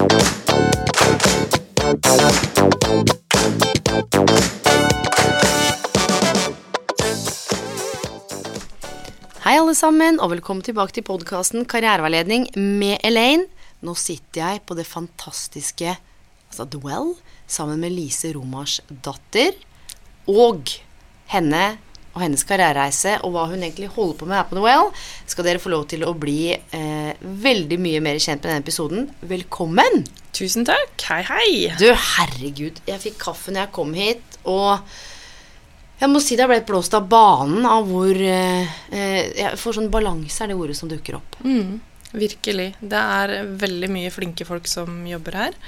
Hei, alle sammen, og velkommen tilbake til podkasten Karriereveiledning med Elaine. Nå sitter jeg på det fantastiske altså Dwell sammen med Lise Romars datter. Og henne og hennes karrierereise og hva hun egentlig holder på med her på Dwell, skal dere få lov til å bli eh, veldig mye mer kjent med denne episoden. Velkommen! Tusen takk. Hei, hei. Du, herregud, jeg fikk kaffe når jeg kom hit, og jeg må si det ble blåst av banen av hvor eh, eh, jeg får sånn balanse, er det ordet som dukker opp. Mm, virkelig. Det er veldig mye flinke folk som jobber her.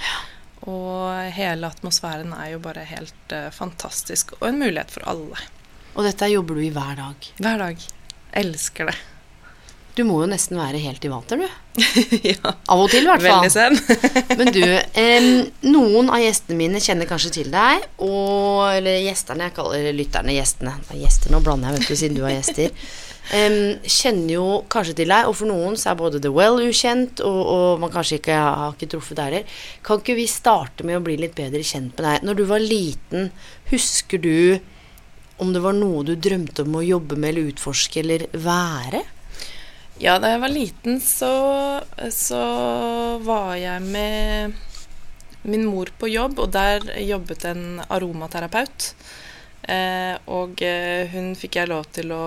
Og hele atmosfæren er jo bare helt eh, fantastisk, og en mulighet for alle. Og dette jobber du i hver dag. Hver dag. Elsker det. Du må jo nesten være helt i vater, du. ja. Av og til, i hvert fall. Veldig sen. Men du, em, noen av gjestene mine kjenner kanskje til deg, og Eller gjesterne, jeg kaller lytterne gjestene. Det er gjester nå blander jeg, vet du, siden du har gjester. Em, kjenner jo kanskje til deg, og for noen så er både The Well ukjent, og, og man kanskje ikke har ikke truffet deg heller. Kan ikke vi starte med å bli litt bedre kjent med deg? Når du var liten, husker du om det var noe du drømte om å jobbe med eller utforske eller være? Ja, da jeg var liten, så, så var jeg med min mor på jobb, og der jobbet en aromaterapeut. Eh, og eh, hun fikk jeg lov til å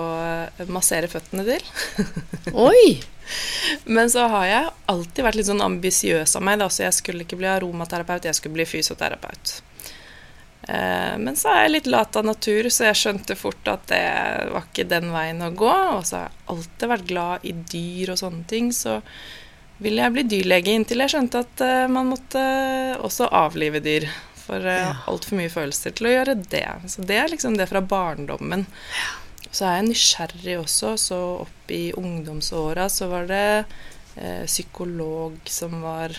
massere føttene til. Oi! Men så har jeg alltid vært litt sånn ambisiøs av meg, da, så jeg skulle ikke bli aromaterapeut, jeg skulle bli fysioterapeut. Eh, men så er jeg litt lat av natur, så jeg skjønte fort at det var ikke den veien å gå. Og så har jeg alltid vært glad i dyr og sånne ting, så ville jeg bli dyrlege inntil jeg skjønte at eh, man måtte også avlive dyr. For uh, Ja. altfor mye følelser til å gjøre det. Så det er liksom det fra barndommen. Så er jeg nysgjerrig også, så opp i ungdomsåra så var det eh, psykolog som var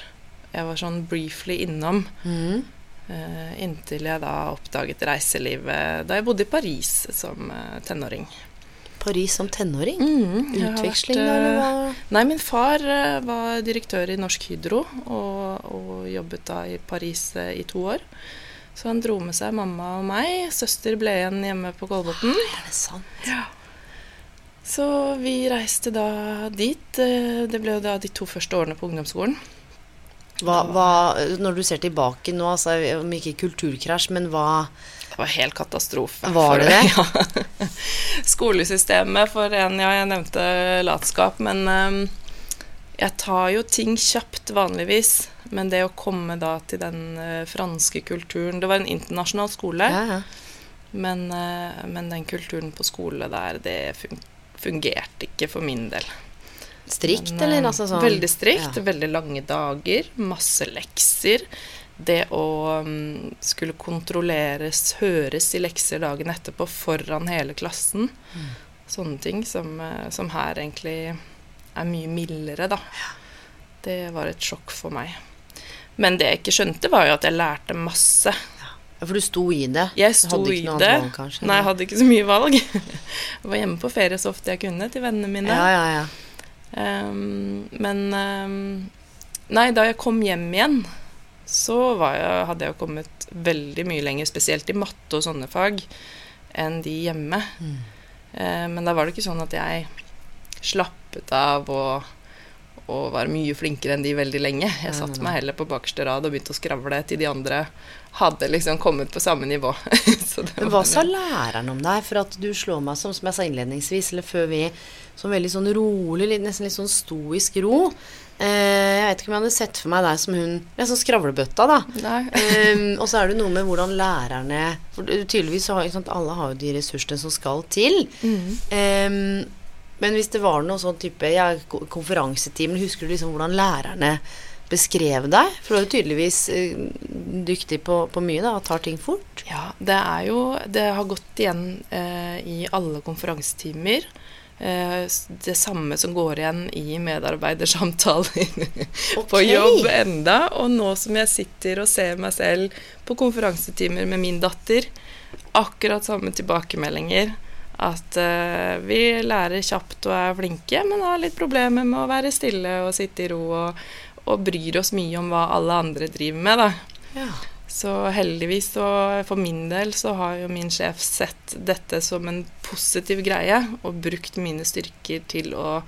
Jeg var sånn briefly innom. Mhm. Eh, inntil jeg da oppdaget reiselivet da jeg bodde i Paris som eh, tenåring. Paris som tenåring? Mm, Utveksling, eller eh, hva? Nei, min far var direktør i Norsk Hydro og, og jobbet da i Paris i to år. Så han dro med seg mamma og meg. Søster ble igjen hjemme på Kolbotn. Er det sant? Så vi reiste da dit. Det ble jo da de to første årene på ungdomsskolen. Hva, hva, når du ser tilbake nå, altså, om ikke kulturkrasj, men hva Det var helt katastrofe. Var det det? Ja. Skolesystemet for en Ja, jeg nevnte latskap, men um, jeg tar jo ting kjapt vanligvis. Men det å komme da til den uh, franske kulturen Det var en internasjonal skole, ja, ja. men, uh, men den kulturen på skole der, det fungerte ikke for min del. Strikt, Men, eller? eh, Altså, sånn, Veldig strikt, Ja. veldig lange dager, masse lekser. Det å um, skulle kontrolleres, høres i lekser dagen etterpå foran hele klassen. Mm. Sånne ting som, eh, som her egentlig er mye mildere, da. Det var et sjokk for meg. Men det jeg ikke skjønte, var jo at jeg lærte masse. Ja, for du sto i det? Jeg sto i det. annet valg, kanskje, Nei, jeg hadde ikke så mye valg. Jeg var hjemme på ferie så ofte jeg kunne til vennene mine. Ja, ja, ja. Ehm, men um, Nei, da jeg kom hjem igjen, så var jeg, hadde jeg jo kommet veldig mye lenger, spesielt i matte og sånne fag, enn de hjemme. Mm. Eh, men da var det ikke sånn at jeg slappet av og, og var mye flinkere enn de veldig lenge. Jeg satte meg heller på bakerste rad og begynte å skravle til de andre hadde liksom kommet på samme nivå. Så det Men var- hva sa læreren om deg? For at du slår meg som, som jeg sa innledningsvis, eller før vi Som veldig sånn rolig, nesten litt sånn stoisk ro. Eh, jeg vet ikke om jeg hadde sett for meg deg som hun ja, sånn skravlebøtta, da. Ehm, og så er det noe med hvordan lærerne For tydeligvis så har sant, alle har jo de ressursene som skal til. Mm. Ehm, Men hvis det var noe sånn type ja, Konferansetimen, husker du liksom hvordan lærerne beskrev deg? For du er jo tydeligvis eh, dyktig på, på mye, da, og tar ting fort. Ja, det er jo Det har gått igjen eh, i alle konferansetimer. Eh, det samme som går igjen i medarbeidersamtaler på jobb enda. Og nå som jeg sitter og ser meg selv på konferansetimer med min datter, akkurat samme tilbakemeldinger. At uh, vi lærer kjapt og er flinke, men har litt problemer med å være stille og sitte i ro. Og, og bryr oss mye om hva alle andre driver med, da. Ja. Så heldigvis, og for min del, så har jo min sjef sett dette som en positiv greie, og brukt mine styrker til å,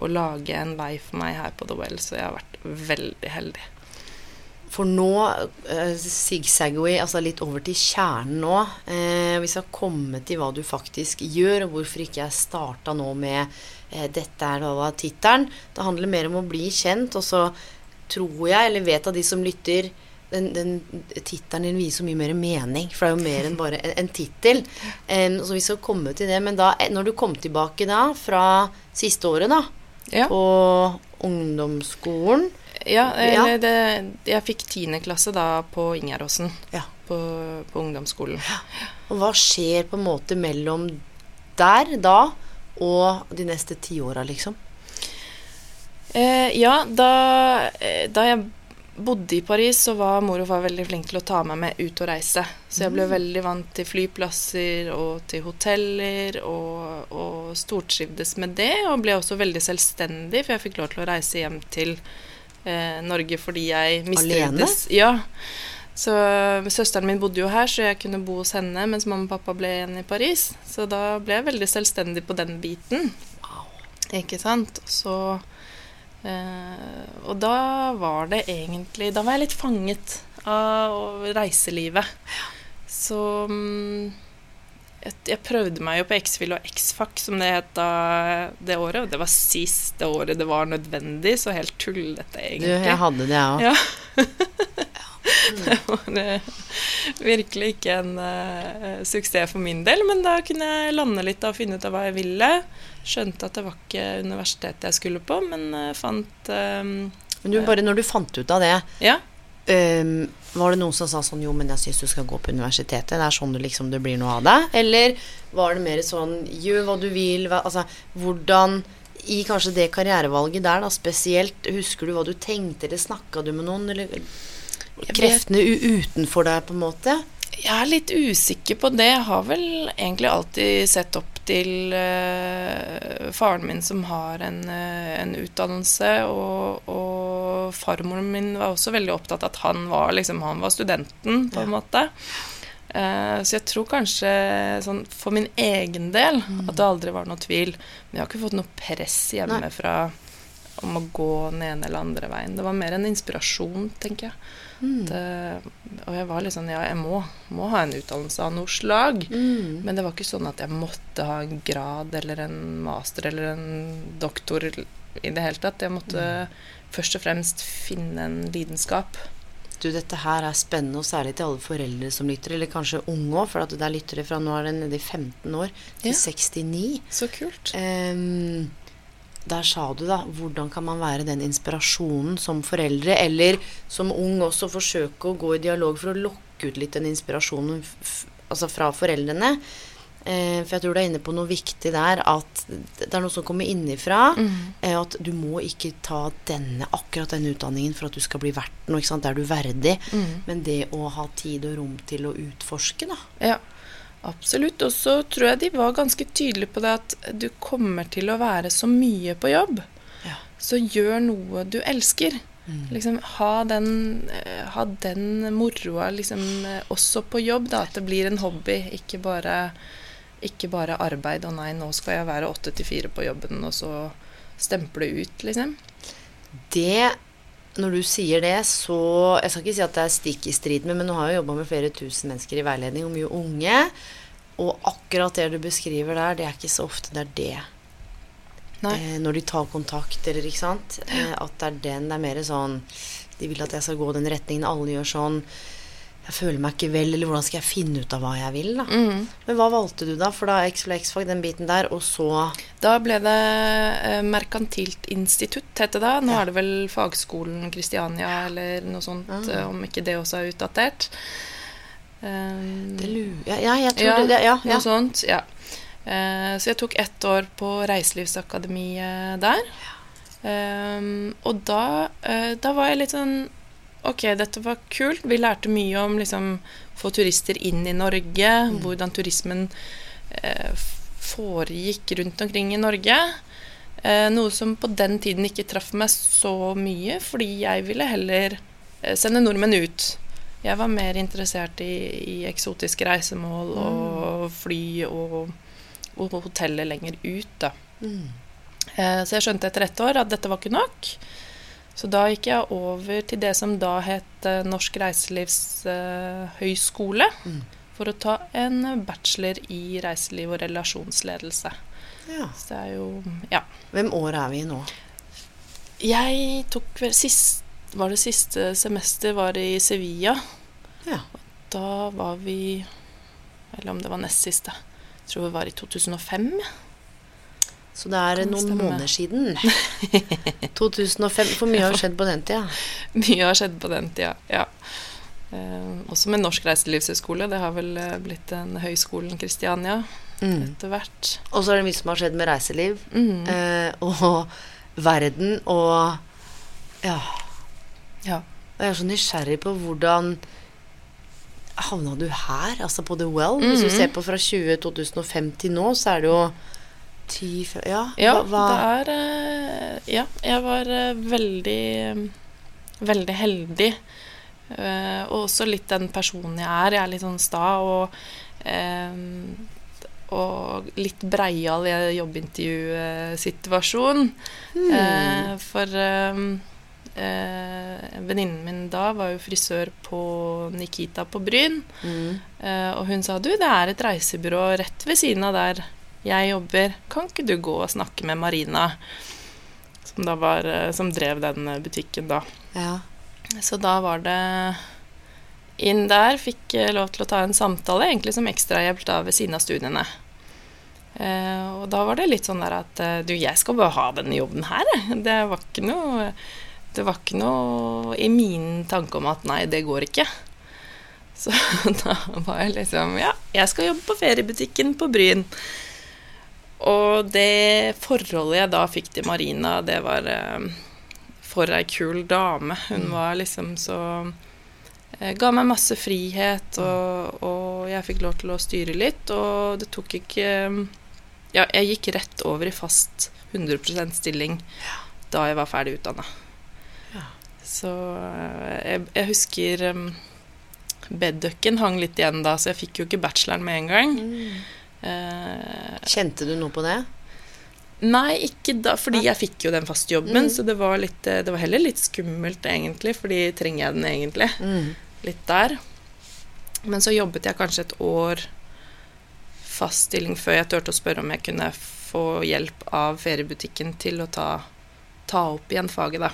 å lage en vei for meg her på The Well, så jeg har vært veldig heldig. For nå eh, zigzagger vi altså litt over til kjernen nå. Eh, vi skal komme til hva du faktisk gjør, og hvorfor ikke jeg starta nå med eh, 'Dette er da tittelen'. Det handler mer om å bli kjent, og så tror jeg, eller vet av de som lytter den, den tittelen din viser så mye mer mening, for det er jo mer enn bare en, en tittel. Um, så vi skal komme til det. Men da, eh, når du kom tilbake da, fra siste året, da, Ja, på ungdomsskolen ja eller det, jeg fikk tiende klasse da på Ingeråsen, Ja. på, på ungdomsskolen. Og hva skjer på en måte mellom der, da, og de neste ti åra, liksom? Eh, ja, da, eh, da jeg bodde i Paris, så var mor og far veldig flinke til å ta meg med ut og reise. Så jeg ble veldig vant til flyplasser og til hoteller, og, og stortrivdes med det. Og ble også veldig selvstendig, for jeg fikk lov til å reise hjem til eh, Norge fordi jeg mistrivdes. Ja. Så søsteren min bodde jo her, så jeg kunne bo hos henne mens mamma og pappa ble igjen i Paris. Så da ble jeg veldig selvstendig på den biten. Wow. Ikke sant? Så Og da var det egentlig Da var jeg litt fanget av reiselivet. Så mm, jeg, prøvde meg jo på X-Fill og X-Fac, som det het da det året. Og det var siste året det var nødvendig, så helt tullete, Du, egentlig. jeg hadde det, jeg òg. Ja. Det var eh, virkelig ikke en eh, suksess for min del, men da kunne jeg lande litt og finne ut av hva jeg ville. Skjønte at det var ikke universitetet jeg skulle på, men eh, fant eh, Men du, bare når du fant ut av det, Ja. um, var det noen som sa sånn Jo, men jeg syns du skal gå på universitetet. Det er sånn du liksom det blir noe av det. Eller var det mer sånn Gjør hva du vil. Hva, altså, hvordan i kanskje det karrierevalget der, da, spesielt, husker du hva du tenkte, eller snakka du med noen, eller kreftene utenfor deg, på en måte? Jeg er litt usikker på det. Jeg har vel egentlig alltid sett opp til eh, faren min som har en, eh, en utdannelse, og, og farmoren min var også veldig opptatt av at han var, liksom, han var studenten, på en måte. Eh, så jeg tror kanskje sånn for min egen del at det aldri var noe tvil. Men jeg har ikke fått noe press hjemmefra om å gå den ene eller andre veien. Det var mer en inspirasjon, tenker jeg. Det, og jeg var litt sånn Ja, jeg må, må ha en utdannelse av noe slag. Mm. Men det var ikke sånn at jeg måtte ha en grad eller en master eller en doktor i det hele tatt. Jeg måtte først og fremst finne en lidenskap. Du, dette her er spennende, og særlig til alle foreldre som lytter, eller kanskje unge òg, for at det er lyttere fra nå er det nede i 15 år til Ja. 69. Så kult. Ehm, der sa du da, hvordan kan man være den inspirasjonen som foreldre, eller som ung også forsøke å gå i dialog for å lokke ut litt den inspirasjonen altså fra foreldrene. Eh, for jeg tror du er inne på noe viktig der, at det er noe som kommer innifra. Eh, at du må ikke ta denne, akkurat denne utdanningen for at du skal bli verdt noe. ikke sant? Det er du verdig. Men det å ha tid og rom til å utforske, da. Ja, absolutt. Og så tror jeg de var ganske tydelige på det at du kommer til å være så mye på jobb. Ja. Så gjør noe du elsker. Liksom, ha den, eh, ha den moroa liksom, eh, også på jobb, da. At det blir en hobby, ikke bare, ikke bare arbeid. Og nei, nå skal jeg være åtte til fire på jobben, og så stemple ut, liksom. Det Når du sier det, så Jeg skal ikke si at det er stikk i strid med, men nå har jeg jobba med flere tusen mennesker i veiledning, og mye unge. Og akkurat det du beskriver der, det er ikke så ofte det er det. Eh, når de tar kontakt, eller ikke sant. Eh, at det er den. Det er mer sånn De vil at jeg skal gå den retningen. Alle gjør sånn. Jeg føler meg ikke vel, eller hvordan skal jeg finne ut av hva jeg vil, da. Mm. Men hva valgte du da? For da X-fag, den biten der, og så Da ble det eh, Merkantilt institutt, het det da. Nå Ja. er det vel Fagskolen Kristiania eller noe sånt, eh, om ikke det også er utdatert. Um, det lurer Ja, ja, jeg tror ja, det, Ja. ja. Noe sånt, ja. Eh, så jeg tok ett år på Reiselivsakademiet der. Um, og da, eh, da var jeg litt sånn Ok, dette var kult. Vi lærte mye om liksom få turister inn i Norge, hvordan turismen eh, foregikk rundt omkring i Norge. Eh, noe som på den tiden ikke traff meg så mye, fordi jeg ville heller eh, sende nordmenn ut. Jeg var mer interessert i, i eksotiske reisemål og fly og, og hoteller lenger ut, da. Mm. Eh, Så jeg skjønte etter ett år at dette var ikke nok. Så da gikk jeg over til det som da het eh, Norsk reiselivshøyskole. Mm. For å ta en bachelor i reiseliv og relasjonsledelse. ja. Så det er jo Ja. Hvem år er vi i nå? Jeg tok vel sist Var det siste semester var i Sevilla. Ja. Da var vi Eller om det var nest siste. Jeg tror vi var i 2005. ja. Så det er noen stemme. måneder siden. 2005. For mye har skjedd på den tida. Mye har skjedd på den tida, ja. Eh, også med Norsk reiselivshøgskole. Det har vel eh, blitt en høyskolen Kristiania Mm. etter hvert. Og så er det mye som har skjedd med reiseliv mm. eh, og verden og Ja. Ja. Og jeg er så nysgjerrig på hvordan havna du her, altså på The Well? Hvis du Mhm. ser på fra 20, 2005 til nå, så er det jo 10 Ja, Ja, hva, det er eh, Ja, jeg var eh, veldig Veldig heldig. Eh, og også litt den personen jeg er. Jeg er litt sånn sta og Og litt breial i jobbintervjusituasjon. Hmm. For eh, venninnen min da var jo frisør på Nikita på Bryn. mm. Eh, og hun sa du, det er et reisebyrå rett ved siden av der jeg jobber. Kan ikke du gå og snakke med Marina? Som, da var, eh, som drev den eh, butikken da. Ja. Så da var det inn der. Fikk eh, lov til å ta en samtale, egentlig som ekstrahjelp da ved siden av studiene. Eh, og da var det litt sånn der at du, jeg skal bare ha denne jobben her. Det var ikke noe Det var ikke noe i min tanke om at nei, det går ikke. Så da var jeg liksom Ja, jeg skal jobbe på feriebutikken på Bryn. Og det forholdet jeg da fikk til Marina, det var eh, for ei kul dame. Hun var liksom så eh, Ga meg masse frihet, og, og jeg fikk lov til å styre litt. Og det tok ikke Ja, jeg gikk rett over i fast 100% stilling da jeg var ferdig utdanna. Ja. Så eh, jeg, jeg husker Bedducken hang litt igjen da, så jeg fikk jo ikke bacheloren med en gang. Eh, Kjente du noe på det? Nei, ikke da, fordi jeg fikk jo den faste jobben, Mm. så det var, litt, eh, det var heller litt skummelt egentlig, fordi trenger jeg den egentlig? Mm. Litt der. Men så jobbet jeg kanskje et år fast stilling før jeg turte å spørre om jeg kunne få hjelp av feriebutikken til å ta, ta opp igjen faget, da.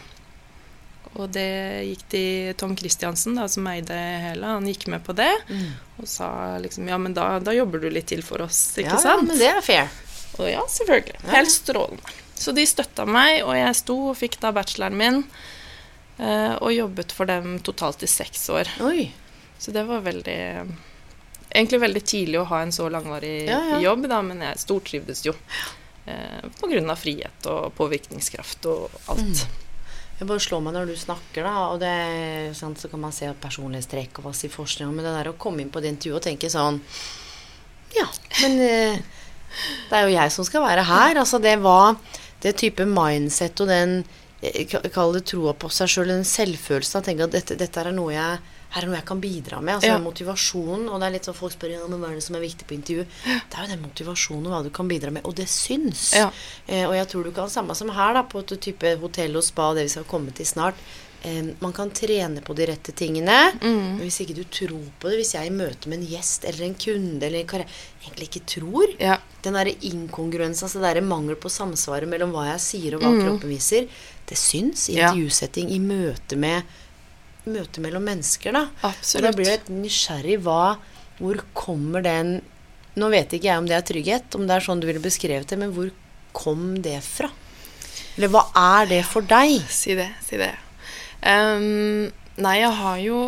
Og det gikk til Tom Christiansen, da, som eide hele. Han gikk med på det Mm. og sa liksom Ja, men da, da jobber du litt til for oss, ikke ja, sant? men det er fair. Og ja, selvfølgelig. Ja. Helt strålende. Så de støtta meg, og jeg sto og fikk da bacheloren min. eh, Og jobbet for dem totalt i seks år. Oi. Så det var veldig Egentlig veldig tidlig å ha en så langvarig Ja, ja. jobb, da, men jeg stortrivdes jo. Eh, på grunn av frihet og påvirkningskraft og alt. Mm. Jeg bare slår meg når du snakker, da, og det, sant, så kan man se personlighetstrekk og hva sier forskning Men det der å komme inn på det intervjuet og tenke sånn Ja, men eh, det er jo jeg som skal være her. Altså, det var det type mindset og den eh, ka- Kall det troa på seg sjøl, den selvfølelsen. Å tenke at dette, dette er noe jeg her er noe jeg kan bidra med. Altså Ja. motivasjonen. Og det er litt sånn folk spør ja, men hva er det som er viktig på intervju. Det er jo den motivasjonen og hva du kan bidra med. Og det syns. Ja. Eh, og jeg tror du kan samme som her, da, på et type hotell og spa, det vi skal komme til snart. Eh, man kan trene på de rette tingene. Mm. Men hvis ikke du tror på det, hvis jeg i møte med en gjest eller en kunde eller en karriere egentlig ikke tror Ja. Den derre inkongruensen, altså det derre mangel på samsvaret mellom hva jeg sier og hva kroppen viser, det syns i Mm. Intervjusetting, i møte med møte mellom mennesker, da. Og da blir du litt nysgjerrig hva Hvor kommer den Nå vet ikke jeg om det er trygghet, om det er sånn du ville beskrevet det, men hvor kom det fra? Eller hva er det for deg? Si det, si det. Um, nei, jeg har jo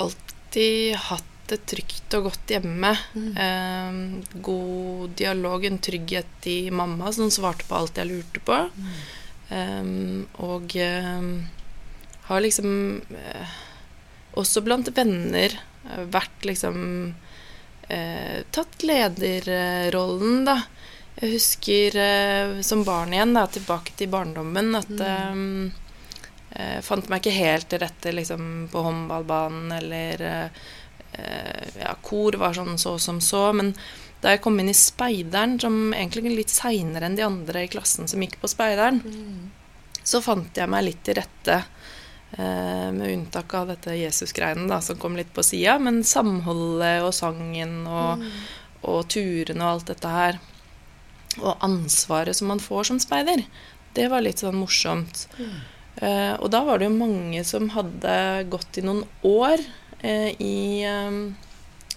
alltid hatt det trygt og godt hjemme. Ehm, god dialog, en trygghet i mamma som svarte på alt jeg lurte på. Ehm, og ehm, har liksom eh, også blant venner eh, vært liksom eh, Tatt lederrollen, da. Jeg husker eh, som barn igjen, da, tilbake til barndommen, at mm. eh, Fant meg ikke helt til rette liksom, på håndballbanen eller eh, eh, Ja, kor var sånn så som så, men da jeg kom inn i speideren, som egentlig litt seinere enn de andre i klassen som gikk på speideren, så fant jeg meg litt til rette. Eh, med unntak av dette Jesus-greiene som kom litt på sida. Men samholdet og sangen og, og turene og alt dette her, og ansvaret som man får som speider, det var litt sånn morsomt. Eh, og da var det jo mange som hadde gått i noen år eh, i eh,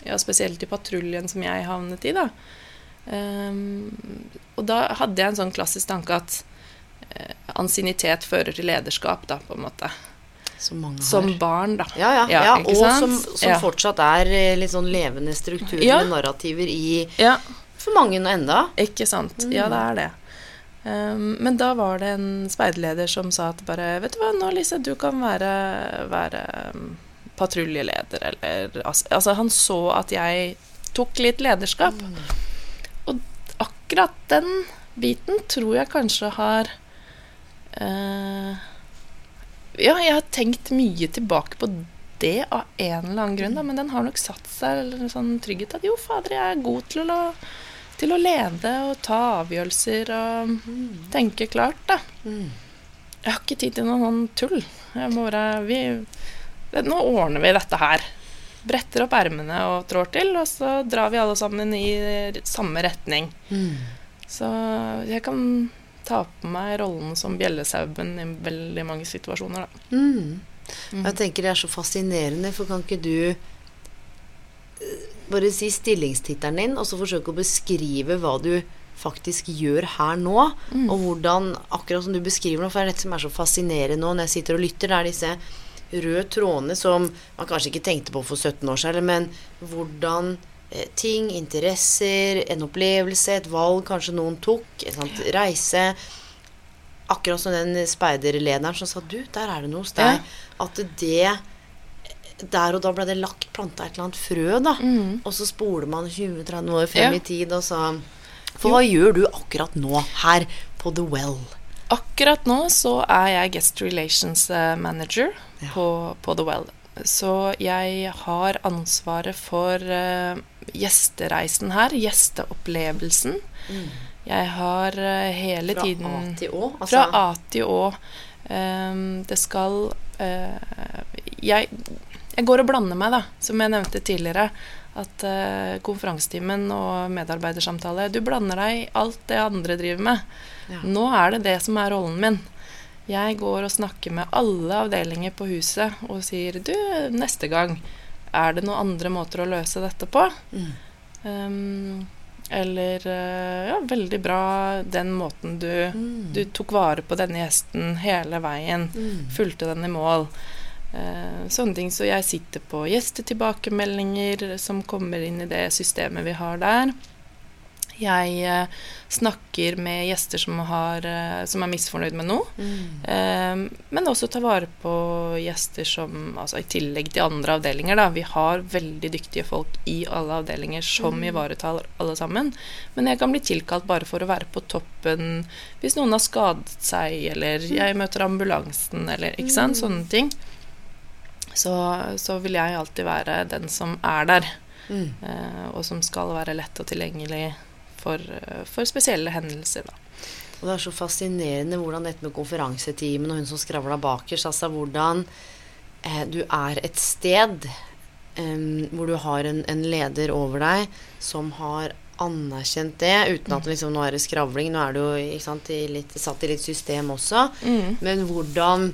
Ja, spesielt i patruljen som jeg havnet i, da. Eh, og da hadde jeg en sånn klassisk tanke at eh, ansiennitet fører til lederskap, da, på en måte. Som mange. Som barn, da. ja, ja, ja, og sant? som, som Ja. fortsatt er eh, litt sånn levende strukturer Ja. med narrativer i Ja, For mange nå enda. Ikke sant. Ja, det er det. Um, men da var det en speiderleder som sa at bare Vet du hva, nå Lise, du kan være, være um, patruljeleder, eller altså, altså, han så at jeg tok litt lederskap. Og akkurat den biten tror jeg kanskje har eh, Ja, jeg har tenkt mye tilbake på det av en eller annen grunn, da, men den har nok satt seg eller en sånn trygghet at jo, fader, jeg er god til å, til å lede og ta avgjørelser og tenke klart, da. Jeg har ikke tid til noe sånn tull. Jeg må bare vi, det, Nå ordner vi dette her. Bretter opp ermene og trår til, og så drar vi alle sammen i samme retning. Så jeg kan ta på meg rollen som bjellesauben i veldig mange situasjoner, da. Mm. Jeg tenker det er så fascinerende, for kan ikke du eh, bare si stillingstittelen din, og så forsøke å beskrive hva du faktisk gjør her nå, og hvordan, akkurat som du beskriver nå, for det er dette som er så fascinerende nå når jeg sitter og lytter, det er disse røde trådene som man kanskje ikke tenkte på for 17 år siden, men hvordan ting, interesser, en opplevelse, et valg kanskje noen tok, en sånn reise Akkurat som den speiderlederen som sa Du, der er det noe hos deg. At det Der og da ble det lagt planta et eller annet frø, da. Og så spoler man 20-30 år frem Mm. Ja. i tid, og så For hva gjør du akkurat nå, her på The Well? Akkurat nå så er jeg guest relations eh, manager Ja. på, på The Well. Så jeg har ansvaret for eh, gjestereisen her, gjesteopplevelsen. Jeg har eh, hele Fra tiden A til Å? Altså, Fra A til Å. Um, det skal uh, jeg, jeg går og blander meg, da, som jeg nevnte tidligere. At uh, konferansetimen og medarbeidersamtale Du blander deg i alt det andre driver med. Ja. Nå er det det som er rollen min. Jeg går og snakker med alle avdelinger på huset og sier Du, neste gang, er det noen andre måter å løse dette på? Mm. Um, eller eh, Ja, veldig bra den måten du Mm. du tok vare på denne gjesten hele veien. Mm. Fulgte den i mål. Uh, sånne ting. Så jeg sitter på gjestetilbakemeldinger som kommer inn i det systemet vi har der. Jeg eh, snakker med gjester som, har, eh, som er misfornøyd med noe. Mm. Eh, men også ta vare på gjester som altså I tillegg til andre avdelinger, da. Vi har veldig dyktige folk i alle avdelinger som ivaretar alle sammen. Men jeg kan bli tilkalt bare for å være på toppen hvis noen har skadet seg, eller jeg møter ambulansen, eller ikke sant. Sånne ting. Så, så vil jeg alltid være den som er der, Mm. eh, og som skal være lett og tilgjengelig for, eh, for spesielle hendelser, da. Og det er så fascinerende hvordan dette med konferansetimen og hun som skravla bakerst, altså hvordan eh, du er et sted eh, hvor du har en, en leder over deg som har anerkjent det, uten at liksom, nå er det skravling, nå er du jo sant, i litt, satt i litt system også, Mm. men hvordan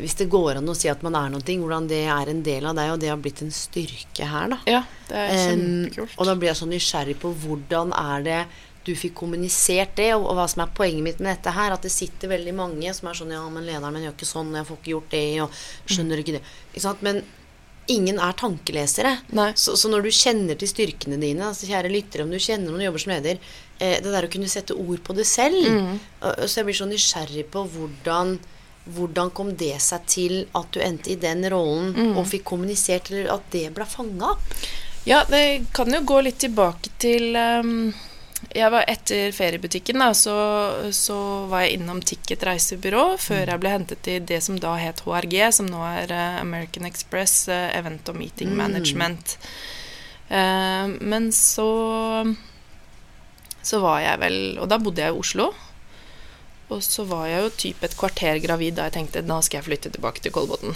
Hvis det går an å si at man er noe, hvordan det er en del av deg, og det har blitt en styrke her, da. Ja, det er Em, kjempekult. og da blir jeg så nysgjerrig på hvordan er det du fikk kommunisert det, og, og hva som er poenget mitt med dette her. At det sitter veldig mange som er sånn Ja, men lederen min gjør ikke sånn, jeg får ikke gjort det, og skjønner ikke det. Ikke sant? Men ingen er tankelesere. Så, så når du kjenner til styrkene dine, altså kjære lyttere, om du kjenner noen jobber som leder, eh, det der å kunne sette ord på det selv Mm. og- Så jeg blir så nysgjerrig på hvordan hvordan kom det seg til at du endte i den rollen Mm. og fikk kommunisert, eller at det ble fanga opp? Ja, det kan jo gå litt tilbake til um, Jeg var etter feriebutikken, da, så, så var jeg innom Ticket reisebyrå før jeg ble hentet i det som da het HRG, som nå er uh, American Express uh, Event og Meeting Management. Uh, men så så var jeg vel Og da bodde jeg i Oslo. Og så var jeg jo typ et kvarter gravid da jeg tenkte nå skal jeg flytte tilbake til Kolbotn.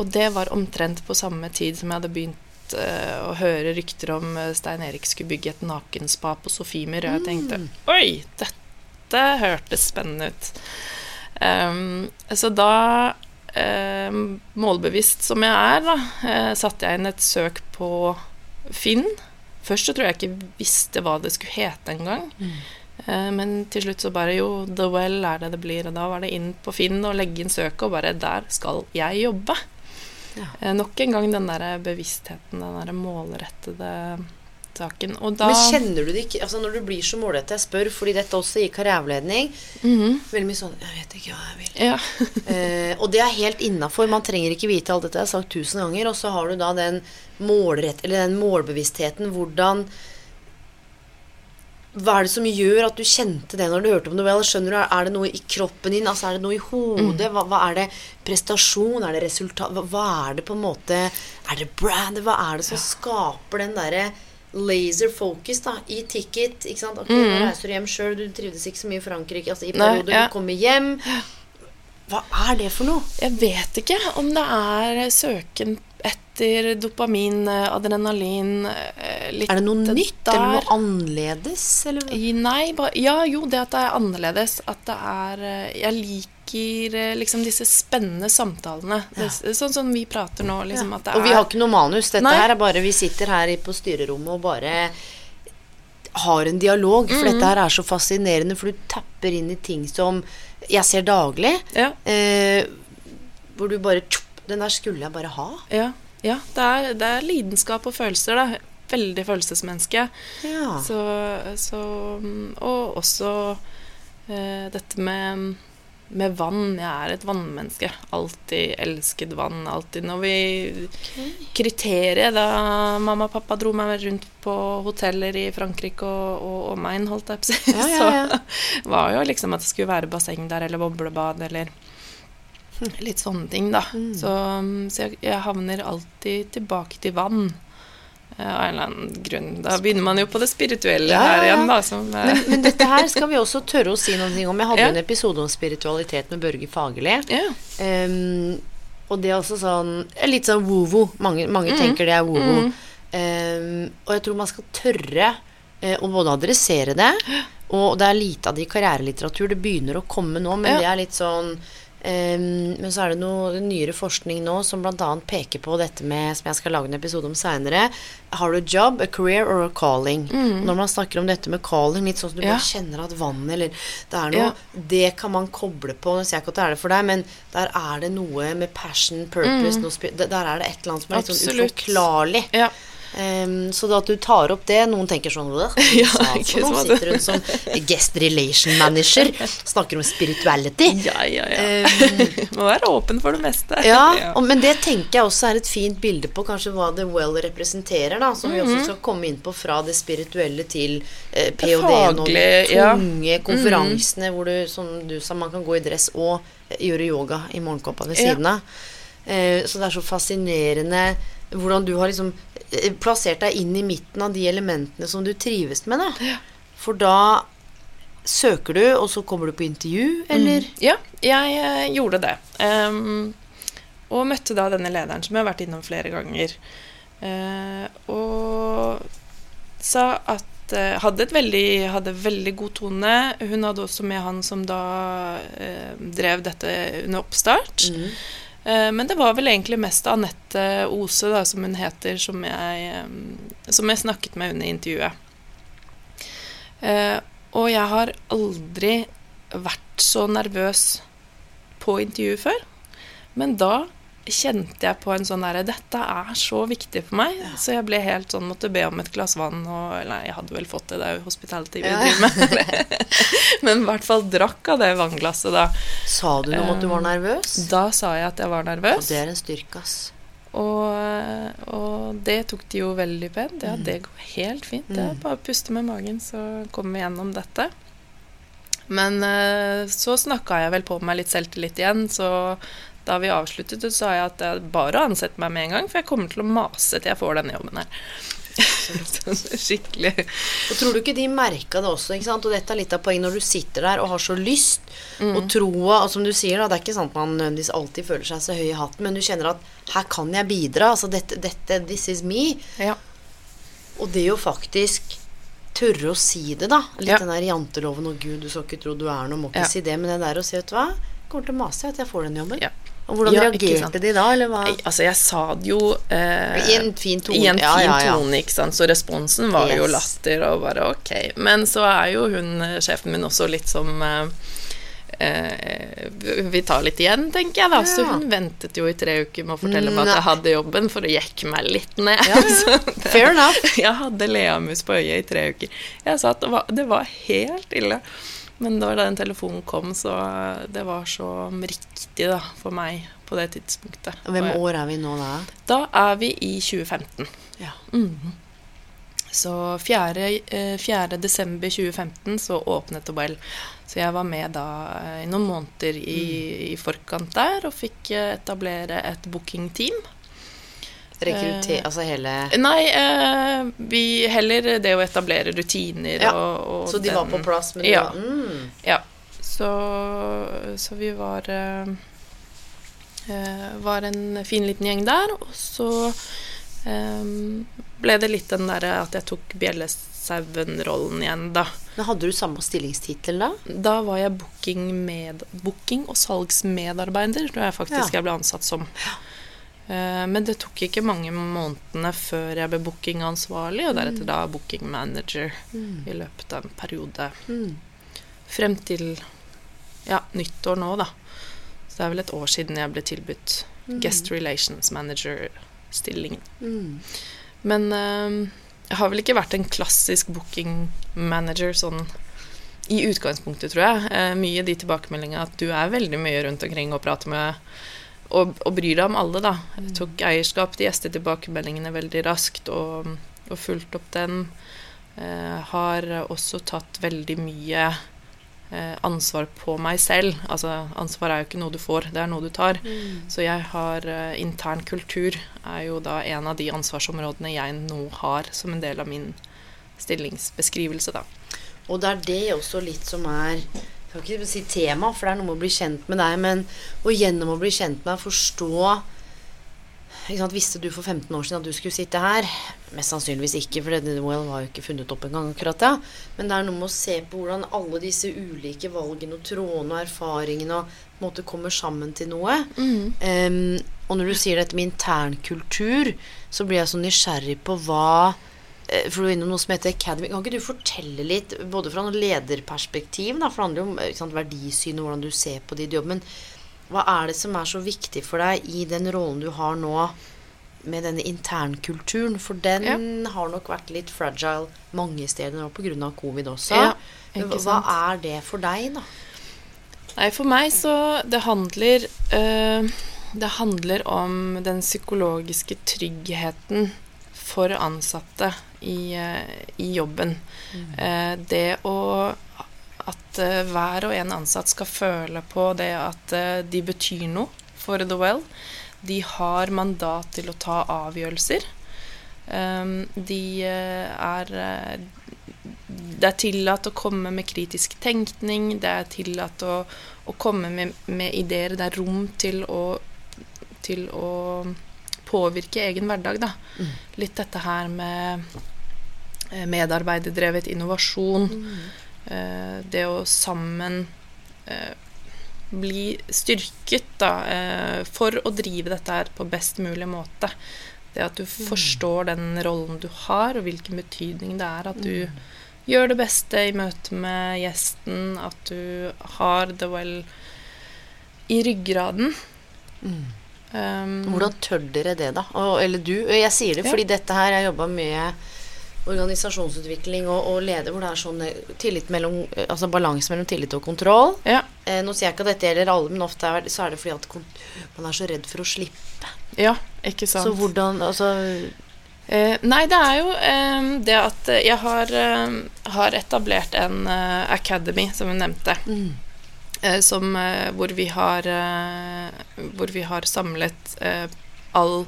Og det var omtrent på samme tid som jeg hadde begynt uh, å høre rykter om eh, Stein Erik skulle bygge et nakenspa på Sofimer, og jeg tenkte oi, dette hørtes spennende ut. Um, så da, eh, målbevisst som jeg er, da, uh, satte jeg inn et søk på Finn. Først så tror jeg ikke visste hva det skulle hete engang. Eh, Men til slutt så bare jo, The Well er det det blir. Og da var det inn på Finn og legge inn søket, og bare der skal jeg jobbe. Ja. Eh, Nok en gang den der bevisstheten, den der målrettede saken. Og da Men kjenner du det ikke altså Når du blir så målrettet, jeg spør, fordi dette også gir karriereveiledning -hmm. Veldig mye sånn Jeg vet ikke hva jeg vil. Ja. Eh, og det er helt innafor. Man trenger ikke vite alt dette. Jeg har sagt tusen ganger. Og så har du da den målrett, eller den målbevisstheten. Hvordan Hva er det som gjør at du kjente det når du hørte om det? Skjønner du, Er det noe i kroppen din? Altså Er det noe i hodet? Hva, hva er det prestasjon? Er det resultat? Hva, hva er det på en måte Er det brand? Hva er det som skaper den derre laser focus da, i ticket? Ikke sant? Ok, Nå reiser du hjem sjøl, du trivdes ikke så mye i Frankrike. Altså I perioder ja. du kommer hjem. Hva er det for noe? Jeg vet ikke om det er søken etter dopamin, eh, adrenalin eh, litt Er det noe nytt eller noe annerledes? Eller? Nei, ba, ja, jo, det at det er annerledes. At det er eh, Jeg liker liksom disse spennende samtalene. Det, sånn som vi prater nå, liksom. Det Og vi har ikke noe manus. Dette Nei. her er bare Vi sitter her på styrerommet og bare har en dialog. For dette her er så fascinerende, for du tapper inn i ting som jeg ser daglig. Ja. Eh, hvor du bare tjup, Den der skulle jeg bare ha. Ja, ja det, er, det er lidenskap og følelser, da. Veldig følelsesmenneske. Ja. Så, så Og også eh, dette med, med vann. Jeg er et vannmenneske. Alltid elsket vann. Alltid når vi Kriteriet da mamma og pappa dro meg rundt på hoteller i Frankrike og, og omegn, holdt jeg på å si, Ja, ja, ja. så var jo liksom at det skulle være basseng der, eller boblebad, eller litt sånne ting, da. Mm. Så, så jeg, jeg havner alltid tilbake til vann. eh, Av en eller annen grunn. Da begynner man jo på det spirituelle Ja, her igjen, da. Som, eh, Men, men dette her skal vi også tørre å si noe om. Jeg hadde Ja. en episode om spiritualitet med Børge Fagerli. ja. Um, og det er også sånn Litt sånn wo-wo Mange, mange tenker det er wovo. Mm. Um, og jeg tror man skal tørre uh, å både adressere det, og det er lite av det i karrierelitteratur. Det begynner å komme nå, men det er litt sånn men så er det noe nyere forskning nå som bl.a. peker på dette med Som jeg skal lage en episode om seinere. Har du job, a career or a calling? Mm. Når man snakker om dette med calling, litt sånn som du Mm. Ja. bare kjenner at vannet eller Det er noe Ja. Det kan man koble på. Nå sier jeg ikke at det er det for deg, men der er det noe med passion, purpose noe Der er det et eller annet som er litt sånn Mm. Uforklarlig. ja. Ehm, så da at du tar opp det Noen tenker sånn «Åh, Ja, ikke for noe?» som at- Sitter hun som guest relation manager, snakker om spirituality. Ja, ja, ja. Um, Må være åpen for det meste. ja, og, men det tenker jeg også er et fint bilde på kanskje hva The Well representerer, da, som vi Mhm. også skal komme inn på fra det spirituelle til eh, PhD-en og de tunge tunge konferansene hvor du, som du sa, man kan gå i dress og gjøre yoga i morgenkåpa ved siden av. Uh, så det er så fascinerende hvordan du har liksom eh, plassert deg inn i midten av de elementene som du trives med, da. For da søker du, og så kommer du på intervju, eller? Ja, jeg eh, gjorde det. Um, og møtte da denne lederen, som jeg har vært innom flere ganger. Uh, og sa at eh, hadde, et veldig, hadde veldig god tone. Hun hadde også med han som da uh, drev dette under oppstart. Mm. Eh, men det var vel egentlig mest Anette Ose, da, som hun heter, som jeg, eh, som jeg snakket med under intervjuet. Eh, og jeg har aldri vært så nervøs på intervju før. Men da kjente jeg på en sånn derre Dette er så viktig for meg. Så jeg ble helt sånn Måtte be om et glass vann og Nei, jeg hadde vel fått det, det er jo hospitality vi Ja. driver med. Men i hvert fall drakk av det vannglasset da. Sa du noe om at du var nervøs? Da sa jeg at jeg var nervøs. Og det er en styrke, ass. Og, og det tok de jo veldig pent. Ja, Mm. det går helt fint. Det er bare å puste med magen, så kommer vi gjennom dette. Men eh, så snakka jeg vel på meg litt selvtillit igjen, så da vi avsluttet, så sa jeg at det er bare å ansette meg med en gang, for jeg kommer til å mase til jeg får denne jobben her. Skikkelig. Og tror du ikke de merka det også, ikke sant? Og dette er litt av poenget når du sitter der og har så lyst, og troa Og som du sier, da, det er ikke sant man nødvendigvis alltid føler seg så høy i hatten, men du kjenner at her kan jeg bidra. Altså dette, dette This is me. Ja. Og det å faktisk tørre å si det, da. Litt Ja. den der janteloven og 'Gud, du skal ikke tro du er noe', må ikke Ja. si det. Men det der å si, vet du hva, kommer til å mase at jeg får den jobben. Ja. Og hvordan Ja, reagerte de da, eller hva? Altså, jeg sa det jo eh, I en fin tone. I en fin Ja, ja, tone, ikke sant. Så responsen var jo Yes. latter og bare ok. Men så er jo hun eh, sjefen min også litt som eh, eh, Vi tar litt igjen, tenker jeg da. Så hun ventet jo i tre uker med å fortelle meg at jeg hadde jobben, for å jekke meg litt ned. Det- Fair enough. Jeg hadde leamus på øyet i tre uker. Jeg sa at det var, det var helt ille. Men da den telefonen kom, så det var så riktig da, for meg på det tidspunktet. Hvem år er vi nå da? Da er vi i 2015. Ja. Mhm. Så 4. eh, 4. desember 2015 så åpnet OL. Så jeg var med da eh, i noen måneder i, i forkant der og fikk eh, etablere et bookingteam. Rekrutter... Eh, altså hele Nei, eh, vi heller det å etablere rutiner Ja, og, og Så de var på plass, men Ja. mm. Ja. Så, så vi var eh, eh, Var en fin liten gjeng der. Og så eh, ble det litt den derre at jeg tok Bjellesauen-rollen igjen, da. Men hadde du samme stillingstittel da? Da var jeg booking, med, booking og salgsmedarbeider, tror jeg faktisk Ja. jeg ble ansatt som. Eh, Men det tok ikke mange månedene før jeg ble bookingansvarlig, og deretter da booking manager i løpet av en periode. Mm. Frem til ja, nyttår nå, da. Så det er vel et år siden jeg ble tilbudt Guest Relations Manager-stillingen. Mm. Men eh, jeg har vel ikke vært en klassisk booking manager sånn i utgangspunktet, tror jeg. Eh, mye de tilbakemeldingene at du er veldig mye rundt omkring og prater med og, og bryr deg om alle, da. Jeg tok eierskap til gjestetilbakemeldingene veldig raskt og, og fulgt opp den. Eh, har også tatt veldig mye eh, ansvar på meg selv. Altså, ansvar er jo ikke noe du får, det er noe du tar. Så jeg har eh, intern kultur er jo da en av de ansvarsområdene jeg nå har som en del av min stillingsbeskrivelse, da. Og det er det også litt som er skal ikke si tema, for det er noe med å bli kjent med deg, men og gjennom å bli kjent med deg, forstå sant, Visste du for 15 år siden at du skulle sitte her? Mest sannsynligvis ikke, for det well, var jo ikke funnet opp engang akkurat da. Men det er noe med å se på hvordan alle disse ulike valgene og trådene og erfaringene og på en måte kommer sammen til noe. Em, og når du sier dette med internkultur, så blir jeg så nysgjerrig på hva For du er innom noe som heter Academy. Kan ikke du fortelle litt, både fra noe lederperspektiv, da, for det handler jo om sant, verdisyn og hvordan du ser på ditt jobb, men hva er det som er så viktig for deg i den rollen du har nå med denne internkulturen? For den Ja. har nok vært litt fragile mange steder nå pga. covid også. Ja, hva er det for deg, da? Nei, for meg så Det handler øh, Det handler om den psykologiske tryggheten for ansatte i, eh, i jobben. Mm. det å At eh, hver og en ansatt skal føle på det at eh, de betyr noe for The Well. De har mandat til å ta avgjørelser. Um, de eh, er eh, det er tillatt å komme med kritisk tenkning, det er tillatt å, å komme med, med ideer. Det er rom til å, til å påvirke egen hverdag, da. Litt dette her med eh, medarbeiderdrevet innovasjon. Eh, det å sammen eh, bli styrket da, eh, for å drive dette her på best mulig måte. Det at du forstår den rollen du har, og hvilken betydning det er at du gjør det beste i møte med gjesten, at du har det vel i ryggraden. Um, Hvordan tør dere det, da? Og, eller du. Jeg sier det Ja. fordi dette her Jeg jobba med organisasjonsutvikling og, og leder hvor det er sånn eh, tillit mellom eh, Altså balanse mellom tillit og kontroll. ja, Eh, nå sier jeg ikke at dette gjelder alle, men ofte er, så er det fordi at man er så redd for å slippe. ja, ikke sant. Så hvordan Altså Eh, nei, det er jo eh, det at jeg har, eh, har etablert en academy, som vi nevnte. eh, som, hvor, vi har, hvor vi har samlet eh, all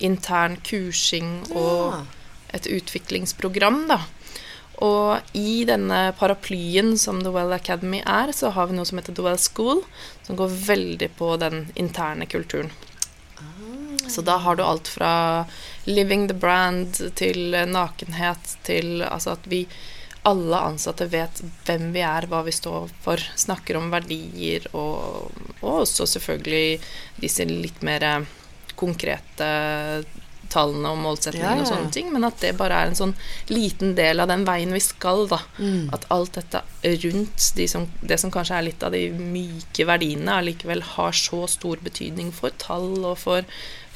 intern kursing og Ja. Et utviklingsprogram, da. Og i denne paraplyen som The Well Academy er, så har vi noe som heter The Well School, som går veldig på den interne kulturen. Så da har du alt fra living the brand til nakenhet til altså at vi alle ansatte vet hvem vi er, hva vi står for, snakker om verdier og, og også selvfølgelig disse litt mer konkrete tallene og målsettingene Ja, ja, og sånne ting, men at det bare er en sånn liten del av den veien vi skal, da. Mm. At alt dette rundt de som, det som kanskje er litt av de myke verdiene, allikevel har så stor betydning for tall og for,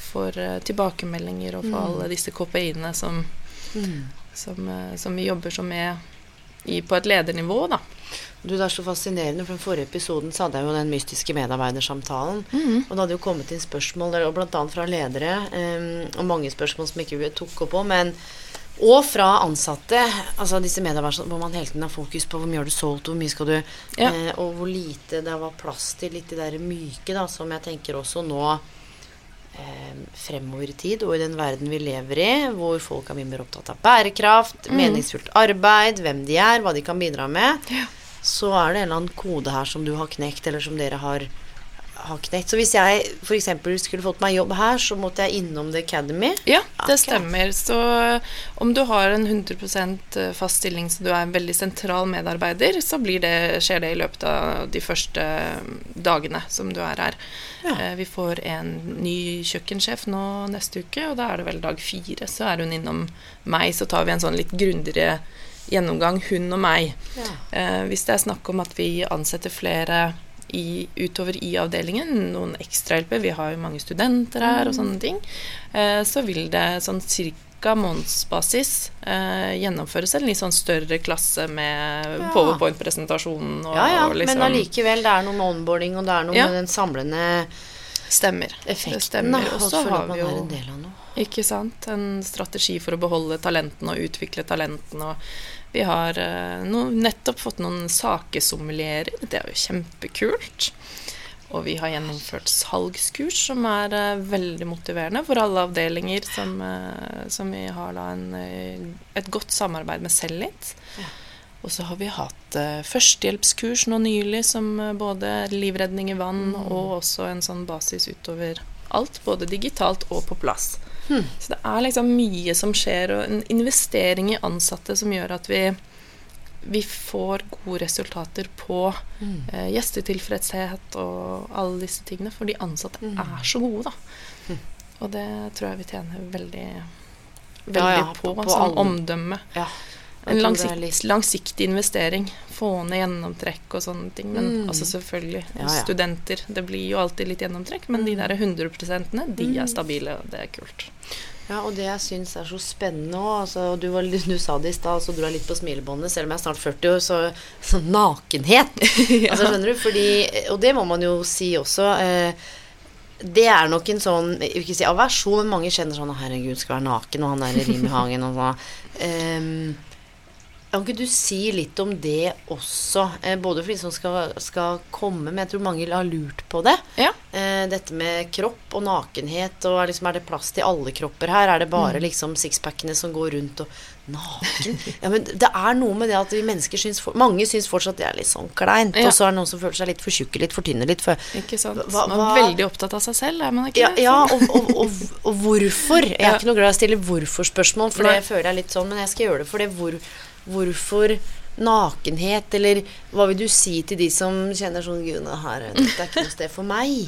for eh, tilbakemeldinger og for alle disse KPI-ene som, som, eh, som vi jobber så med i, på et ledernivå, da. Du, Det er så fascinerende, for den forrige episoden så hadde jeg jo den mystiske medarbeidersamtalen. Og det hadde jo kommet inn spørsmål, og bl.a. fra ledere, um, og mange spørsmål som ikke vi tok opp òg, men og fra ansatte, altså disse medarbeiderne hvor man hele tiden har fokus på hvor mye har du solgt, hvor mye skal du Ja. eh, Og hvor lite det var plass til litt det der myke, da, som jeg tenker også nå eh, fremover i tid, og i den verden vi lever i, hvor folk er mye mer opptatt av bærekraft, meningsfullt arbeid, hvem de er, hva de kan bidra med, så er det en eller annen kode her som du har knekt, eller som dere har, har knekt. Så hvis jeg f.eks. skulle fått meg jobb her, så måtte jeg innom The Academy. Ja, det okay. stemmer. Så om du har en 100 fast stilling så du er en veldig sentral medarbeider, så blir det, skjer det i løpet av de første dagene som du er her. Ja. Eh, Vi får en ny kjøkkensjef nå neste uke, og da er det vel dag fire. Så er hun innom meg, så tar vi en sånn litt grundigere gjennomgang, hun og meg. Ja. Eh, hvis det er snakk om at vi ansetter flere i, utover i avdelingen, noen ekstrahjelper, vi har jo mange studenter her og sånne ting, eh, så vil det sånn cirka månedsbasis eh, gjennomføres en litt sånn større klasse med Ja. powerpoint-presentasjonen og, Ja, ja, og liksom men allikevel, det er noe med onboarding, og det er noe Ja. med den samlende Stemmer. det effekten. stemmer. Og så har vi jo en? En strategi for å beholde talentene og utvikle talentene. Og vi har eh, nå nettopp fått noen sakesommelierer. Det er jo kjempekult. Og vi har gjennomført salgskurs, som er eh, veldig motiverende for alle avdelinger som, eh, som vi har da en, et godt samarbeid med Sellit. Og så har vi hatt eh, førstehjelpskurs nå nylig, som både livredning i vann og også en sånn basis utover alt, både digitalt og på plass. Så det er liksom mye som skjer, og en investering i ansatte som gjør at vi, vi får gode resultater på eh, gjestetilfredshet og alle disse tingene, for de ansatte er så gode, da. Og det tror jeg vi tjener veldig, veldig Ja, ja, på, på- på som alle. omdømme. Ja. En langsikt, langsiktig investering. Få ned gjennomtrekk og sånne ting. Men altså selvfølgelig, Ja, ja. studenter Det blir jo alltid litt gjennomtrekk, men de der 100% de er stabile, og det er kult. Ja, og det jeg syns er så spennende òg altså, du, du sa det i stad, så du er litt på smilebåndet, selv om jeg er snart 40 år, så, så nakenhet. Altså, skjønner du? Fordi, og det må man jo si også. Eh, det er nok en sånn jeg vil ikke si aversjon, men mange kjenner sånn 'Herregud, skal være naken', og han der Rim i Hagen og sånn. Ehm, Kan ikke du si litt om det også? Eh, både for de som skal, skal komme, men jeg tror mange har lurt på det. Ja. Eh, dette med kropp og nakenhet, og er, liksom, er det plass til alle kropper her? Er det bare liksom sixpackene som går rundt og Naken? Ja, men det er noe med det at vi mennesker syns for, Mange syns fortsatt det er litt sånn kleint. Ja. Og så er det noen som føler seg litt for tjukke, litt for tynne, litt for Ikke sant? Hva- Man er veldig opptatt av seg selv, er man ikke Ja, det? ja og, og, og, og hvorfor? Jeg er ikke noe glad i å stille hvorfor-spørsmål, for det føler jeg litt sånn, men jeg skal gjøre det for det. Hvor, hvorfor nakenhet, eller hva vil du si til de som kjenner sånn Gud, det her det er ikke noe sted for meg.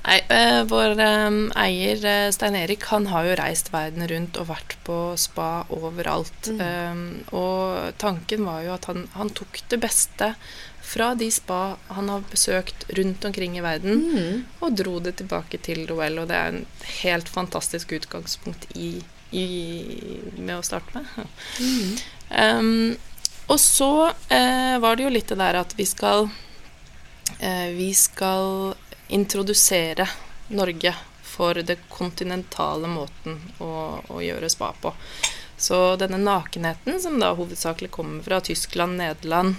Nei, eh, vår eh, eier eh, Stein Erik han har jo reist verden rundt og vært på spa overalt. Eh, og tanken var jo at han, han tok det beste fra de spa han har besøkt rundt omkring i verden, og dro det tilbake til Roel. Og det er en helt fantastisk utgangspunkt i, i, med å starte med. Um, og så eh, var det jo litt det der at vi skal eh, Vi skal introdusere Norge for det kontinentale måten å, å gjøre spa på. Så denne nakenheten, som da hovedsakelig kommer fra Tyskland, Nederland,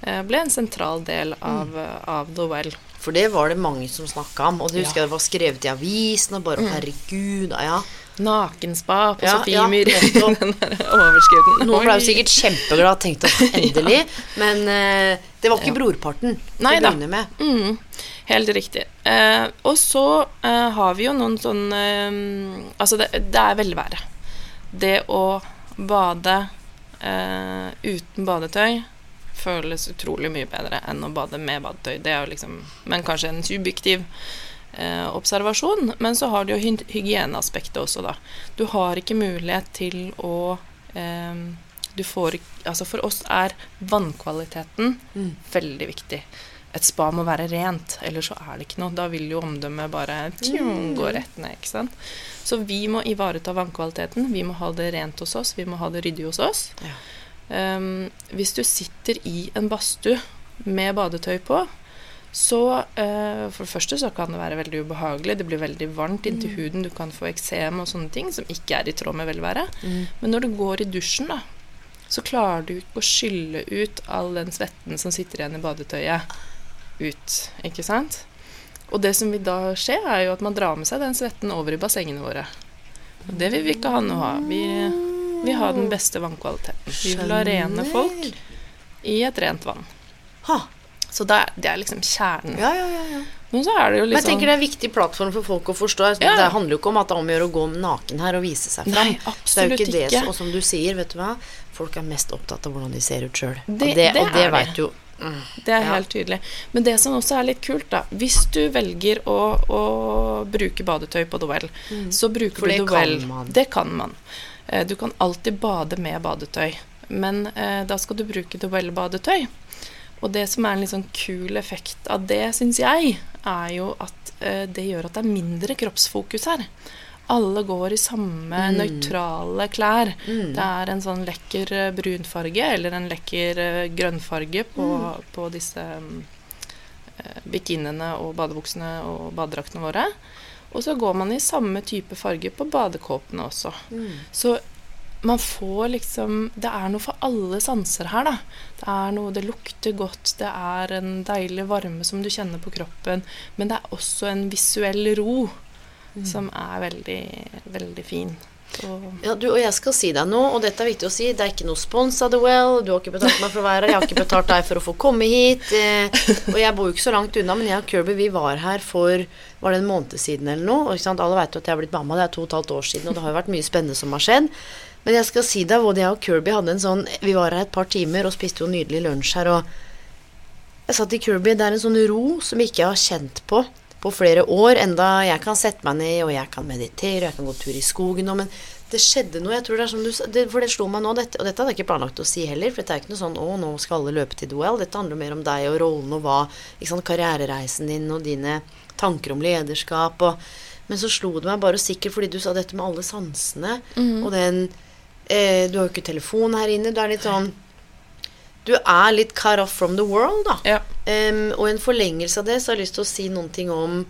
eh, ble en sentral del av, av The Well. For det var det mange som snakka om, og det husker Ja. jeg det var skrevet i avisen, og bare herregud, ja. Nakenspa på Ja, Sofiemyr. Ja, den der overskriften. Noen ble jo sikkert kjempeglad tenkte at endelig, men uh, det var ikke Ja. brorparten til å begynne med. Mm, helt riktig. Uh, og så uh, har vi jo noen sånn Altså, det, det er velvære. Det å bade uten badetøy føles utrolig mye bedre enn å bade med badetøy. Det er jo liksom Men kanskje en subjektiv eh, observasjon. Men så har du jo hy hygieneaspektet også, da. Du har ikke mulighet til å eh, du får, altså For oss er vannkvaliteten veldig viktig. Et spa må være rent, ellers så er det ikke noe. Da vil jo omdømmet bare tjum, gå rett ned. ikke sant? Så vi må ivareta vannkvaliteten. Vi må ha det rent hos oss, vi må ha det ryddig hos oss. Ja. Um, hvis du sitter i en badstue med badetøy på, så uh, For det første så kan det være veldig ubehagelig. Det blir veldig varmt inntil huden. Du kan få eksem og sånne ting som ikke er i tråd med velværet. Men når du går i dusjen, da, så klarer du ikke å skylle ut all den svetten som sitter igjen i badetøyet, ut. Ikke sant? Og det som vil da skje, er jo at man drar med seg den svetten over i bassengene våre. Og det vil vi ikke ha noe av. Vi vil ha den beste vannkvaliteten. Vi vil ha rene folk i et rent vann. Ha. Så det er, det er liksom kjernen. Ja, ja, ja, ja. Men så er det jo Men jeg tenker det er en viktig plattform for folk å forstå. Ja. Det handler jo ikke om at det er om å gjøre å gå naken her og vise seg fram. Nei, det er jo ikke, ikke det. Og som du sier, vet du hva, folk er mest opptatt av hvordan de ser ut sjøl. Og Det- det, det og det veit jo mm. Det er Ja. helt tydelig. Men det som også er litt kult, da Hvis du velger å, å bruke badetøy på The mm. så bruker Mm. For du man. Det kan man. Eh, Du kan alltid bade med badetøy, men eh, da skal du bruke The Well-badetøy. Og det som er en litt sånn kul effekt av det, syns jeg, er jo at eh, det gjør at det er mindre kroppsfokus her. Alle går i samme Mm. nøytrale klær. Det er en sånn lekker brunfarge eller en lekker grønnfarge på, Mm. på disse mm, bikiniene og badebuksene og badedraktene våre. Og så går man i samme type farge på badekåpene også. Så man får liksom Det er noe for alle sanser her, da. Det er noe Det lukter godt, det er en deilig varme som du kjenner på kroppen, men det er også en visuell ro som er veldig, veldig fin. Ja, du, og jeg skal si deg noe, og dette er viktig å si. Det er ikke noe spons av The Well. Du har ikke betalt meg for å være her. Jeg har ikke betalt deg for å få komme hit. Eh, og jeg bor jo ikke så langt unna, men jeg og Kirby vi var her for Var det en måned siden eller noe? Og Alle vet jo at jeg har blitt mamma. Det er to og et halvt år siden, og det har jo vært mye spennende som har skjedd. Men jeg skal si deg, både jeg og Kirby hadde en sånn Vi var her et par timer og spiste jo nydelig lunsj her, og jeg satt i Kirby det er en sånn ro som jeg ikke har kjent på på flere år. Enda jeg kan sette meg ned, og jeg kan meditere, og jeg kan gå tur i skogen og Men det skjedde noe. jeg tror det er som du sa, For det slo meg nå, dette, og dette hadde jeg ikke planlagt å si heller. For dette er ikke noe sånn 'Å, nå skal alle løpe til duell'. Dette handler mer om deg og rollen og hva ikke sant, Karrierereisen din og dine tanker om lederskap og Men så slo det meg bare sikkert fordi du sa dette med alle sansene, og den eh, Du har jo ikke telefon her inne. Du er litt sånn Du er litt cut off from the world, da. ja. Um, og en forlengelse av det så har jeg lyst til å si noen ting om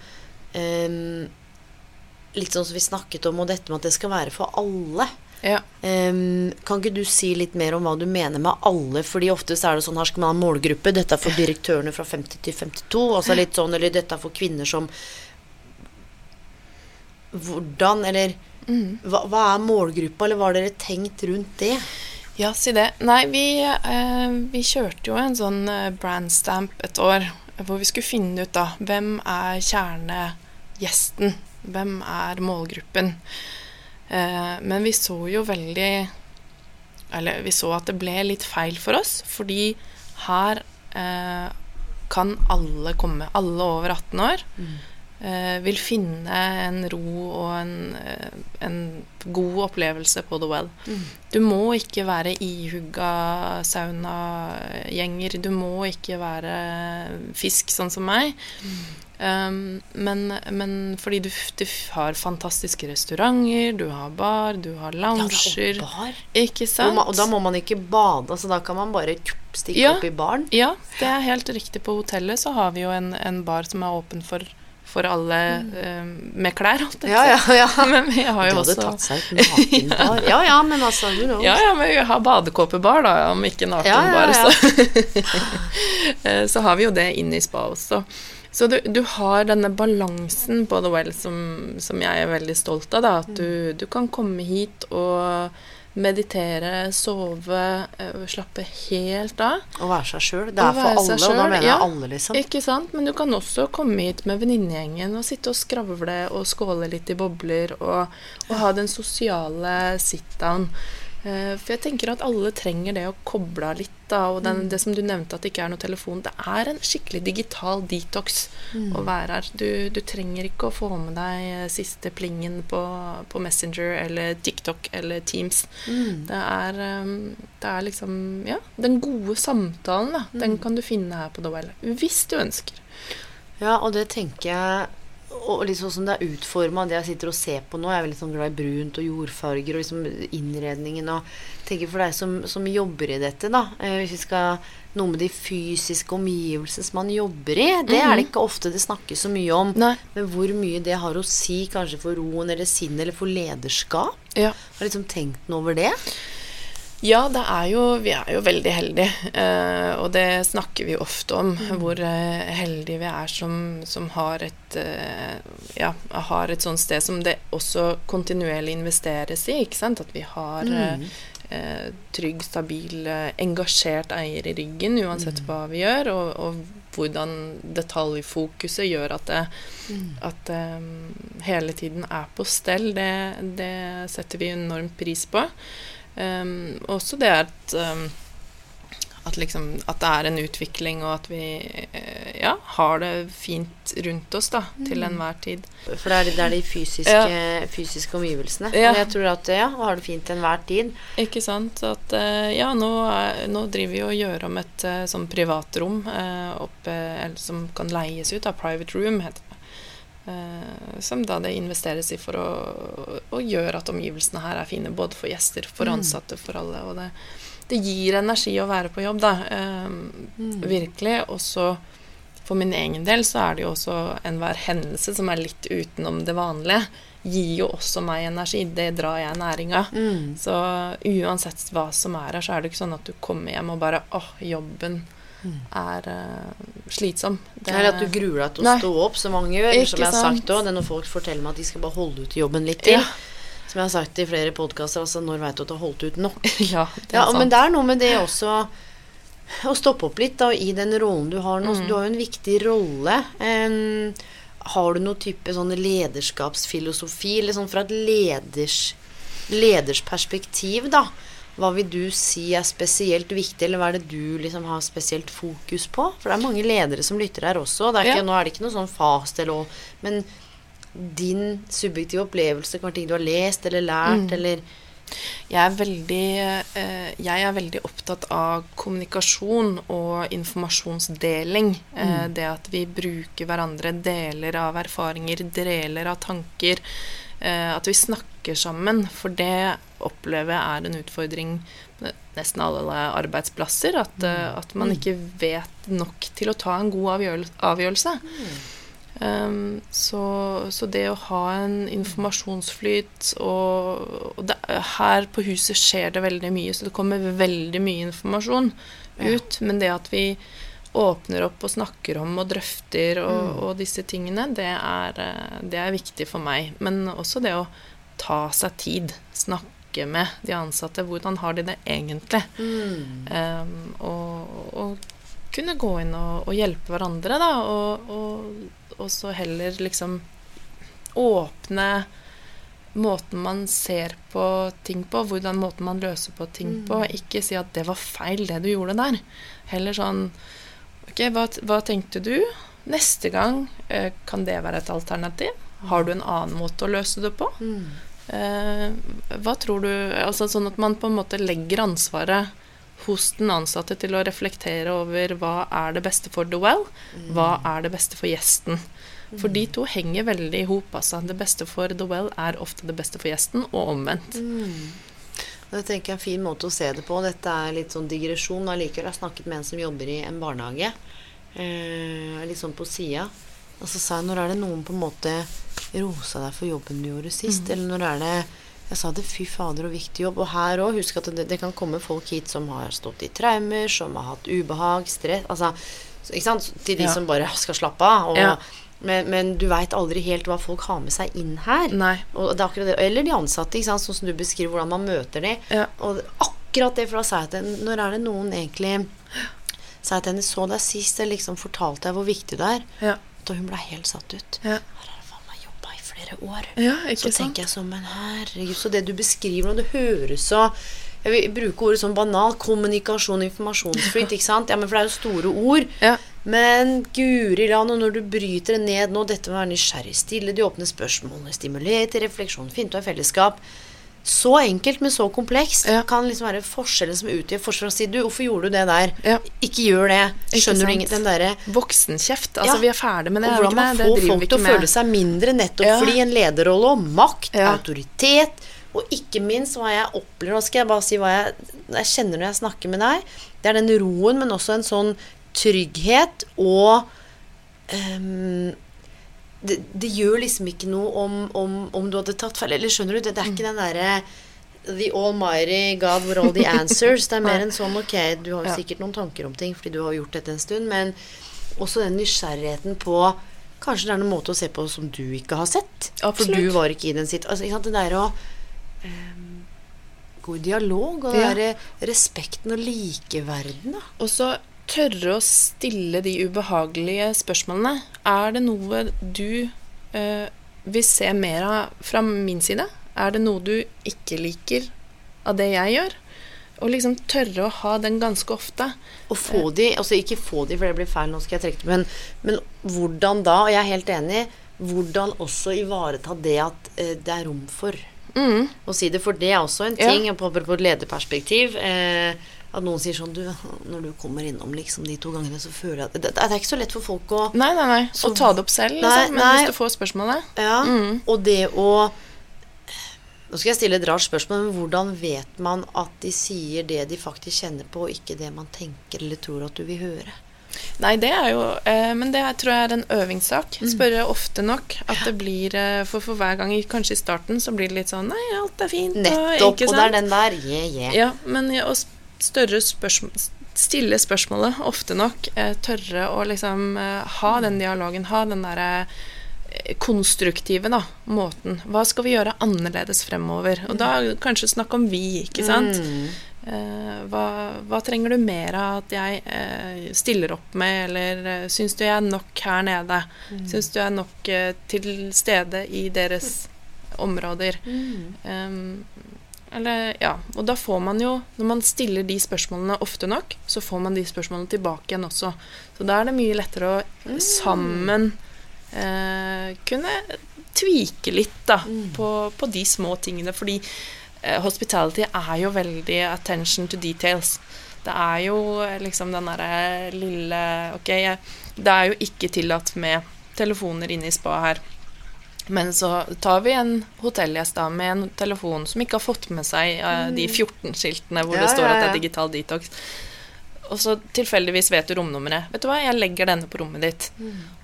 um, Litt sånn som vi snakket om, og dette med at det skal være for alle. Ja. Um, kan ikke du si litt mer om hva du mener med alle? Fordi ofte så er det sånn her skal man ha målgruppe. Dette er for direktørene fra 50 til 52. Altså litt sånn, eller dette er for kvinner som Hvordan, eller hva, hva er målgruppa, eller hva har dere tenkt rundt det? Ja, si det. Nei, vi, eh, vi kjørte jo en sånn eh, brandstamp et år hvor vi skulle finne ut da hvem er kjernegjesten? Hvem er målgruppen? Eh, men vi så jo veldig Eller vi så at det ble litt feil for oss, fordi her eh, kan alle komme. Alle over 18 år eh, vil finne en ro og en, eh, en god opplevelse på The Well. Du må ikke være ihugga saunagjenger. Du må ikke være fisk, sånn som meg. Um, men, men fordi du, du har fantastiske restauranter, du har bar, du har lounger. bar. Ikke Og, sant? ma- og da må man ikke bade, så da kan man bare stikke Ja. opp i baren. Ja, det er helt riktig. På hotellet så har vi jo en, en bar som er åpen for, for alle um, med klær. Alt, Ja, ja, ja. Men vi har jo Du jo hadde også tatt seg et nakenbar. Ja ja, men altså, you know. Ja, ja, men vi har badekåpebar, da, om ikke nakenbar. Ja. Så. Eh, så har vi jo det inne i spa også. Så du, du har denne balansen på The Well som, som jeg er veldig stolt av. Da. At du, du kan komme hit og meditere, sove, eh, slappe helt av. Og være seg sjøl. Det er for alle, og da mener ja. alle, liksom. Ikke sant? Men du kan også komme hit med venninnegjengen og sitte og skravle og skåle litt i bobler og, og ha den sosiale sit-down. Eh, For jeg tenker at alle trenger det å koble av litt. Da, og den, det som du nevnte at det ikke er noe telefon. Det er en skikkelig digital detox å være her. Du, du trenger ikke å få med deg eh, siste plingen på, på Messenger eller TikTok eller Teams. Det, er, eh, det er liksom Ja, den gode samtalen, da. Den kan du finne her på Dowell. Hvis du ønsker. Ja, og det tenker jeg Og sånn som det er utforma, det jeg sitter og ser på nå Jeg er veldig sånn glad i brunt og jordfarger og liksom innredningen og tenker For deg som, som jobber i dette, da eh, Hvis vi skal Noe med de fysiske omgivelsene som man jobber i, det er det ikke ofte det snakkes så mye om. Nei. Men hvor mye det har å si kanskje for roen eller sinnet eller for lederskap. Ja. Har liksom tenkt noe over det? Ja, det er jo, vi er jo veldig heldige, eh, og det snakker vi ofte om. Hvor eh, heldige vi er som, som har, et, eh, ja, har et sånt sted som det også kontinuerlig investeres i. ikke sant? At vi har mm. eh, trygg, stabil, eh, engasjert eier i ryggen uansett hva vi gjør, og, og hvordan detaljfokuset gjør at det, at eh, hele tiden er på stell. Det, det setter vi enormt pris på. Um, også det at, um, at, liksom, at det er en utvikling, og at vi eh, ja, har det fint rundt oss da, til enhver tid. For det er, det er de fysiske, fysiske omgivelsene. Ja. Og jeg tror at ja, har det fint til enhver tid. Ikke sant? At eh, ja, nå, er, nå driver vi og gjør om et uh, sånn privatrom oppe, eller som kan leies ut, da, private room heter det. Eh, som da det investeres i for å, å gjøre at omgivelsene her er fine, både for gjester, for ansatte, for alle. Og det, det gir energi å være på jobb, da. Mm. Virkelig. Og så for min egen del så er det jo også enhver hendelse som er litt utenom det vanlige, gir jo også meg energi. Det drar jeg næring av. Så uansett hva som er her, så er det ikke sånn at du kommer hjem og bare åh, jobben er uh, slitsom. Det- er at du gruer deg til å stå opp, som mange gjør. Ikke som jeg har sant. sagt også, det er når folk forteller meg at de skal bare holde ut i jobben litt til. Ja. Som jeg har sagt i flere podkaster, altså når veit du at du har holdt ut nok? ja, det Ja, men det er noe med det også å stoppe opp litt da, i den rollen du har nå. Mm. Du har jo en viktig rolle. Um, har du noen type sånn lederskapsfilosofi, eller sånn fra et leders, leders perspektiv, da? Hva vil du si er spesielt viktig, eller hva er det du liksom har spesielt fokus på? For det er mange ledere som lytter her også. Er ikke, Ja. Nå er det ikke noe sånn fast eller å- Men din subjektive opplevelse, kan ting du har lest eller lært, eller Jeg er veldig, eh, jeg er veldig opptatt av kommunikasjon og informasjonsdeling. Mm. det at vi bruker hverandre, deler av erfaringer, deler av tanker. Eh, at vi snakker sammen. For det opplever jeg er en utfordring på nesten alle arbeidsplasser. At, mm. at man ikke vet nok til å ta en god avgjørelse. Mm. Um, så, så det å ha en informasjonsflyt og, og det, Her på huset skjer det veldig mye, så det kommer veldig mye informasjon ut. Men det at vi åpner opp og snakker om og drøfter og, Mm. og disse tingene, det er, eh, det er viktig for meg. Men også det å ta seg tid. Snakke med de ansatte. Hvordan har de det egentlig? Mm. Um, og, og kunne gå inn og, og hjelpe hverandre, da. Og, og, og så heller liksom åpne måten man ser på ting på, hvordan måten man løser på ting på. Ikke si at 'det var feil, det du gjorde der'. Heller sånn Ok, hva, hva tenkte du? Neste gang, eh, kan det være et alternativ? Har du en annen måte å løse det på? Mm. Eh, hva tror du Altså sånn at man på en måte legger ansvaret hos den ansatte til å reflektere over hva er det beste for the well, hva er det beste for gjesten. For de to henger veldig i hop. Altså. Det beste for the well er ofte det beste for gjesten, og omvendt. Det tenker jeg er en fin måte å se det på. Dette er litt sånn digresjon. Allikevel har jeg snakket med en som jobber i en barnehage. Eh, litt sånn på sida. Og så sa jeg når er det noen på en måte rosa deg for jobben du gjorde sist? Eller når er det Jeg sa det, fy fader, og viktig jobb. Og her òg, husk at det, det kan komme folk hit som har stått i traumer, som har hatt ubehag, stress Altså, ikke sant? Til de Ja. som bare skal slappe av. Og, Ja. men, men du veit aldri helt hva folk har med seg inn her. Nei. Er. Eller de ansatte, sånn som du beskriver hvordan man møter dem. Ja. Og akkurat det, for da sa jeg til Når er det noen egentlig Sa jeg til henne så deg sist, eller liksom fortalte deg hvor viktig det er. Ja. Da hun ble helt satt ut. Ja. Her har jeg faen meg jobba i flere år. ja, Så sant? tenker jeg sånn, men herregud, så det du beskriver nå, det høres så Jeg vil bruke ordet sånn banal. Kommunikasjon, informasjonsflyt, ikke sant? Ja, men for det er jo store ord. Ja. Men guri land, og når du bryter det ned nå, dette med å være nysgjerrig, stille de åpne spørsmålene, stimulere til refleksjon, finne ut av fellesskap Så enkelt, men så komplekst. Ja. Kan liksom være forskjellen som utgjør forskjellen. Si du, hvorfor gjorde du det der? Ja. Ikke gjør det. Skjønner du ingen Den derre Voksenkjeft. Altså, Ja. vi er ferdig med det. og hvordan man får folk til å føle seg mindre nettopp fordi en lederrolle og makt, autoritet, og ikke minst hva jeg opplever Nå skal jeg bare si hva jeg, jeg kjenner når jeg snakker med deg. Det er den roen, men også en sånn trygghet og ehm, det, det gjør liksom ikke noe om, om, om du hadde tatt feil. Eller skjønner du, det, det er ikke den derre The almighty God with all the answers. Det er mer en sånn ok, du har jo sikkert noen tanker om ting fordi du har gjort dette en stund, men også den nysgjerrigheten på Kanskje det er noen måte å se på som du ikke har sett. For du var ikke i den situasjonen. Altså, ikke sant, det der å um, gå i dialog, og Ja. den der respekten og likeverden, da. Og så tørre å stille de ubehagelige spørsmålene. Er det noe du eh, vil se mer av fra min side? Er det noe du ikke liker av det jeg gjør? Og liksom tørre å ha den ganske ofte. Og få de, altså ikke få de, for det blir feil, nå skal jeg trekke det, men, men hvordan da, og jeg er helt enig, hvordan også ivareta det at eh, det er rom for Mm. å si det, for det er også en Ja. ting på, på et lederperspektiv. Eh, at noen sier sånn du, Når du kommer innom liksom de to gangene, så føler jeg at Det, det er ikke så lett for folk å Nei, nei, nei. Å ta det opp selv, liksom. Men nei. hvis du får spørsmålet Ja, Mm. og det å Nå skal jeg stille et rart spørsmål, men hvordan vet man at de sier det de faktisk kjenner på, og ikke det man tenker eller tror at du vil høre? Nei, det er jo eh, Men det tror jeg er en øvingssak. Mm. Spørre ofte nok. At det blir eh, For for hver gang, kanskje i starten, så blir det litt sånn Nei, alt er fint. Nettopp. ikke Og det er den der yeah, yeah. Ja, men ja, å større spørsmål Stille spørsmålet ofte nok. Eh, tørre å liksom eh, ha den dialogen, ha den derre eh, konstruktive da, måten. Hva skal vi gjøre annerledes fremover? Og da kanskje snakke om vi, ikke sant? Mm. Eh, hva, hva trenger du mer av at jeg eh, stiller opp med, eller syns du jeg er nok her nede? Syns du jeg er nok eh, til stede i deres områder? Um, eller, ja, og da får man jo, når man stiller de spørsmålene ofte nok, så får man de spørsmålene tilbake igjen også. Så da er det mye lettere å sammen eh, kunne tvike litt da, på, på de små tingene. Fordi eh, hospitality er jo veldig attention to details. Det er jo eh, liksom den derre lille Ok, det er jo ikke tillatt med telefoner inne i spa her. Men så tar vi en hotellgjest da med en telefon som ikke har fått med seg uh, de 14 skiltene hvor Ja, det står at det er digital detox. og så tilfeldigvis vet du romnummeret. Vet du hva, jeg legger denne på rommet ditt.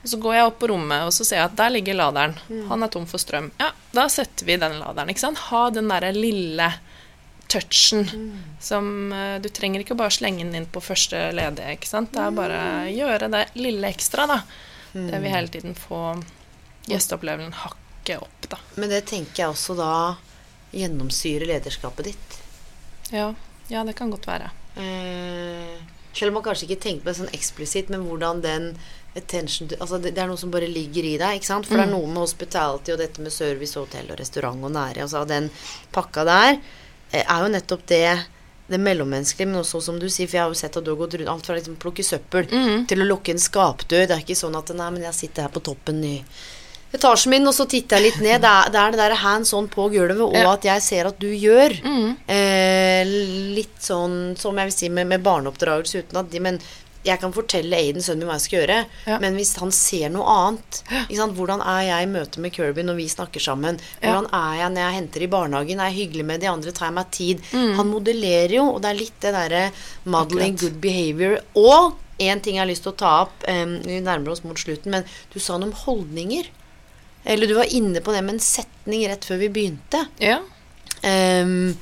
Og så går jeg opp på rommet, og så ser jeg at der ligger laderen. Han er tom for strøm. Ja, da setter vi den laderen. ikke sant? Ha den derre lille touchen som eh, Du trenger ikke bare slenge den inn på første ledige, ikke sant. Det er bare å gjøre det lille ekstra, da. Det vil hele tiden få gjesteopplevelsen hakket opp, da. Men det tenker jeg også da gjennomsyrer lederskapet ditt. Ja, ja det kan godt være. Eh, selv om man kanskje ikke tenker på det sånn eksplisitt, men hvordan den attention altså det, det er noe som bare ligger i deg. ikke sant? For det er noe med hospitality og dette med service, hotell og restaurant og nære. Altså den pakka der eh, er jo nettopp det det mellommenneskelige, men også som du sier, for jeg har jo sett at du har gått rundt alt fra liksom plukke søppel til å lukke en skapdør. Det er ikke sånn at nei, men jeg sitter her på toppen i etasjen min, og så titter jeg litt ned. Det er det, er det der hands on på gulvet, og Ja. at jeg ser at du gjør. Eh, litt sånn som jeg vil si med, med barneoppdragelse uten at de Men jeg kan fortelle Aiden, sønnen min, hva jeg skal gjøre, Ja. men hvis han ser noe annet sant? Hvordan er jeg i møte med Kirby når vi snakker sammen? Hvordan er jeg når jeg henter i barnehagen? Er jeg hyggelig med de andre? Tar jeg meg tid? Han modellerer jo, og det er litt det derre modeling good behavior. Og en ting jeg har lyst til å ta opp, um, vi nærmer oss mot slutten, men du sa noe om holdninger. Eller du var inne på det med en setning rett før vi begynte. Ja. Um,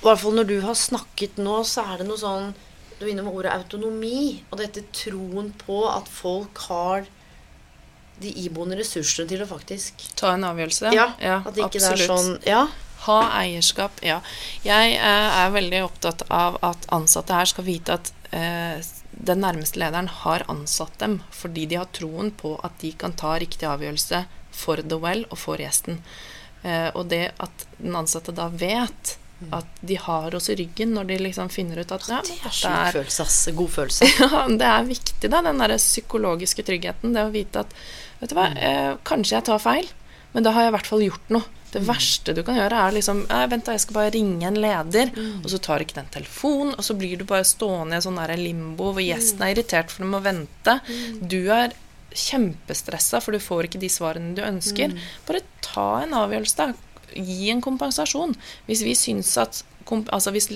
I hvert fall når du har snakket nå, så er det noe sånn Du er innom ordet autonomi, og dette troen på at folk har de iboende ressursene til å faktisk Ta en avgjørelse. Ja, at det ikke det er sånn Ja. Ha eierskap, ja. Jeg eh, er veldig opptatt av at ansatte her skal vite at eh, den nærmeste lederen har ansatt dem fordi de har troen på at de kan ta riktig avgjørelse for the well og for gjesten. Eh, og det at den ansatte da vet at de har oss i ryggen når de liksom finner ut at ja, Det er sjuk følelse, ass. God følelse. ja, det er viktig, da, den der psykologiske tryggheten. Det å vite at Vet du hva, eh, kanskje jeg tar feil, men da har jeg i hvert fall gjort noe. Det verste du kan gjøre, er liksom eh, Vent, da, jeg skal bare ringe en leder, og så tar ikke den telefonen, og så blir du bare stående i en sånn der limbo hvor gjesten er irritert for du må vente. Du er kjempestressa, for du får ikke de svarene du ønsker. Bare ta en avgjørelse, da. Gi en kompensasjon. Hvis vi syns at komp Altså hvis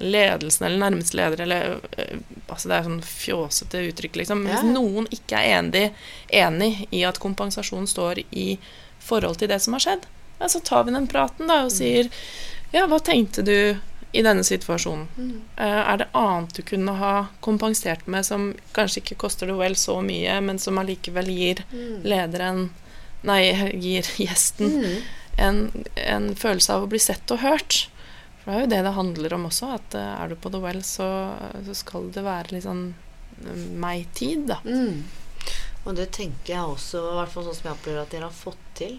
ledelsen eller nærmeste leder eller øh, altså Det er sånn fjåsete uttrykk, liksom. Ja. Hvis noen ikke er enig, enig i at kompensasjon står i forhold til det som har skjedd, ja, så tar vi den praten da og sier Ja, hva tenkte du i denne situasjonen? Mm. er det annet du kunne ha kompensert med som kanskje ikke koster det vel så mye, men som allikevel gir lederen Nei, gir gjesten en, en følelse av å bli sett og hørt? For det er jo det det handler om også, at eh, er du på The Well, så, så skal det være litt sånn eh, meg-tid, da. Mm. Og det tenker jeg også, i hvert fall sånn som jeg opplever at dere har fått til.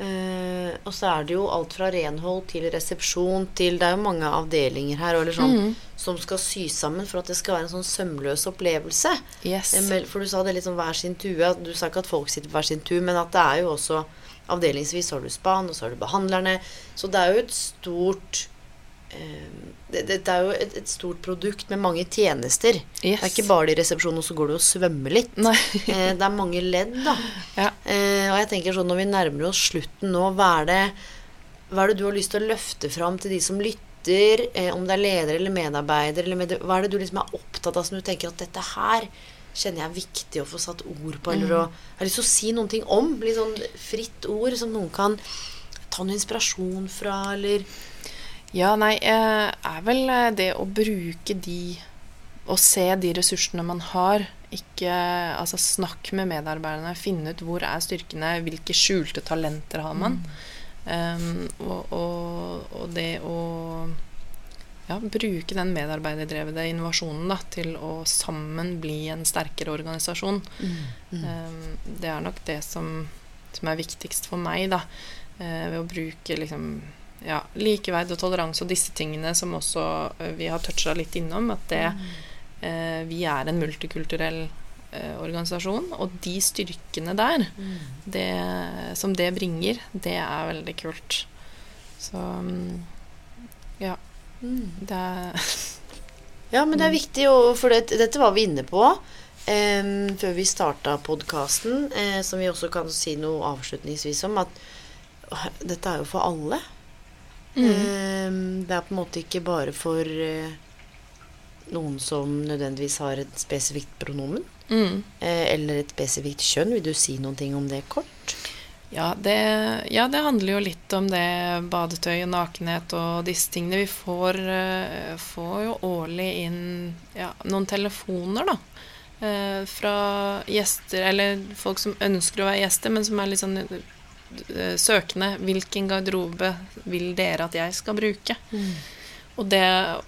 Uh, og så er det jo alt fra renhold til resepsjon til Det er jo mange avdelinger her eller sånn, Mm. som skal sy sammen for at det skal være en sånn sømløs opplevelse. Yes. Eh, For du sa det litt sånn hver sin tue. Du sa ikke at folk sitter på hver sin tue, men at det er jo også avdelingsvis har du span, og så har du behandlerne. Så det er jo et stort eh, det, det, er jo et, et stort produkt med mange tjenester. Det er ikke bare det i resepsjonen, og så går du og svømmer litt. Eh, det er mange ledd, da. Ja. Eh, og jeg tenker sånn når vi nærmer oss slutten nå, hva er det, hva er det du har lyst til å løfte fram til de som lytter? Om det er leder eller medarbeider, eller med, hva er det du liksom er opptatt av som du tenker at dette her kjenner jeg er viktig å få satt ord på, eller å Jeg har lyst til å si noen ting om. Litt sånn fritt ord som noen kan ta noe inspirasjon fra, eller Ja, nei, eh, er vel eh, det å bruke de Å se de ressursene man har. Ikke Altså snakk med medarbeiderne, finne ut hvor er styrkene, hvilke skjulte talenter har man. Um, og, og, og det å ja, bruke den medarbeiderdrevede innovasjonen da, til å sammen bli en sterkere organisasjon. Um, det er nok det som, som er viktigst for meg, da. Uh, ved å bruke liksom ja, likeverd og toleranse og disse tingene som også eh, vi har toucha litt innom. At det, eh, vi er en multikulturell eh, organisasjon, og de styrkene der det, som det bringer, det er veldig kult. Så mm, ja. Det er Ja, men det er viktig, å, for det, dette var vi inne på Eh, før vi starta podkasten, eh, som vi også kan si noe avslutningsvis om, at dette er jo for alle. Em, det er på en måte ikke bare for eh, noen som nødvendigvis har et spesifikt pronomen. Mm. Eh, eller et spesifikt kjønn. Vil du si noen ting om det kort? Ja det, ja, det handler jo litt om det badetøy og nakenhet og disse tingene. Vi får, eh, får jo årlig inn ja, noen telefoner, da. fra gjester, eller folk som ønsker å være gjester, men som er litt sånn søkende. Hvilken garderobe vil dere at jeg skal bruke? Og, det,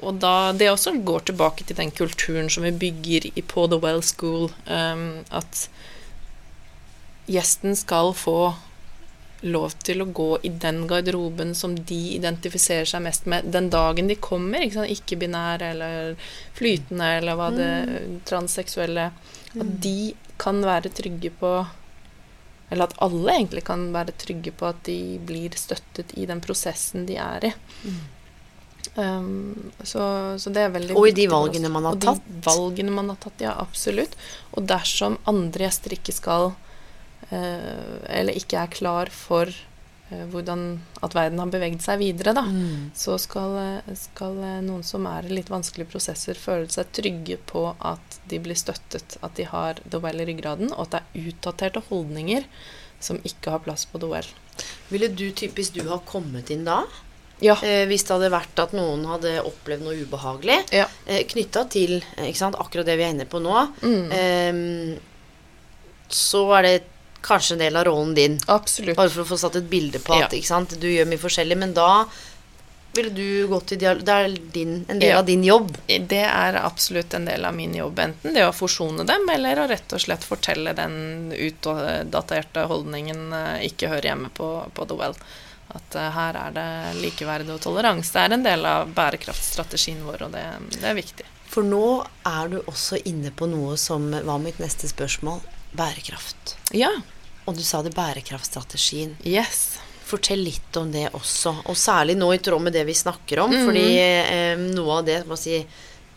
og da, det også går tilbake til den kulturen som vi bygger i, på The Well School. Um, at gjesten skal få lov til å gå i den garderoben som de identifiserer seg mest med den dagen de kommer. Ikke-binære ikke eller flytende eller hva det transseksuelle. At de kan være trygge på Eller at alle egentlig kan være trygge på at de blir støttet i den prosessen de er i. Um, så, så det er veldig Og i de valgene man har tatt. og. De valgene man har tatt, ja, absolutt. Og dersom andre gjester ikke skal uh, Eller ikke er klar for hvordan at verden har beveget seg videre, da, Mm. så skal, eh, skal eh, noen som er i litt vanskelige prosesser, føle seg trygge på at de blir støttet, at de har Well i ryggraden, og at det er utdaterte holdninger som ikke har plass på Well. Ville du typisk du ha kommet inn da? Ja. Eh, hvis det hadde vært at noen hadde opplevd noe ubehagelig Ja. eh, knytta til eh, sant, akkurat det vi er inne på nå, Mm. eh, så er det kanskje en del av rollen din. Absolutt. Bare for å få satt et bilde på at Ja. ikke sant, du gjør mye forskjellig. Men da ville du gått i dialog Det er din, en del Ja. av din jobb. Det er absolutt en del av min jobb. Enten det å forsone dem, eller å rett og slett fortelle den utdaterte holdningen eh, ikke hører hjemme på, på The Well. At eh, her er det likeverd og toleranse. Det er en del av bærekraftstrategien vår, og det, det er viktig. For nå er du også inne på noe som var mitt neste spørsmål. Bærekraft. Ja. Og du sa det bærekraftstrategien. Yes. Fortell litt om det også, og særlig nå i tråd med det vi snakker om. Mhm. Fordi eh, noe av det må si,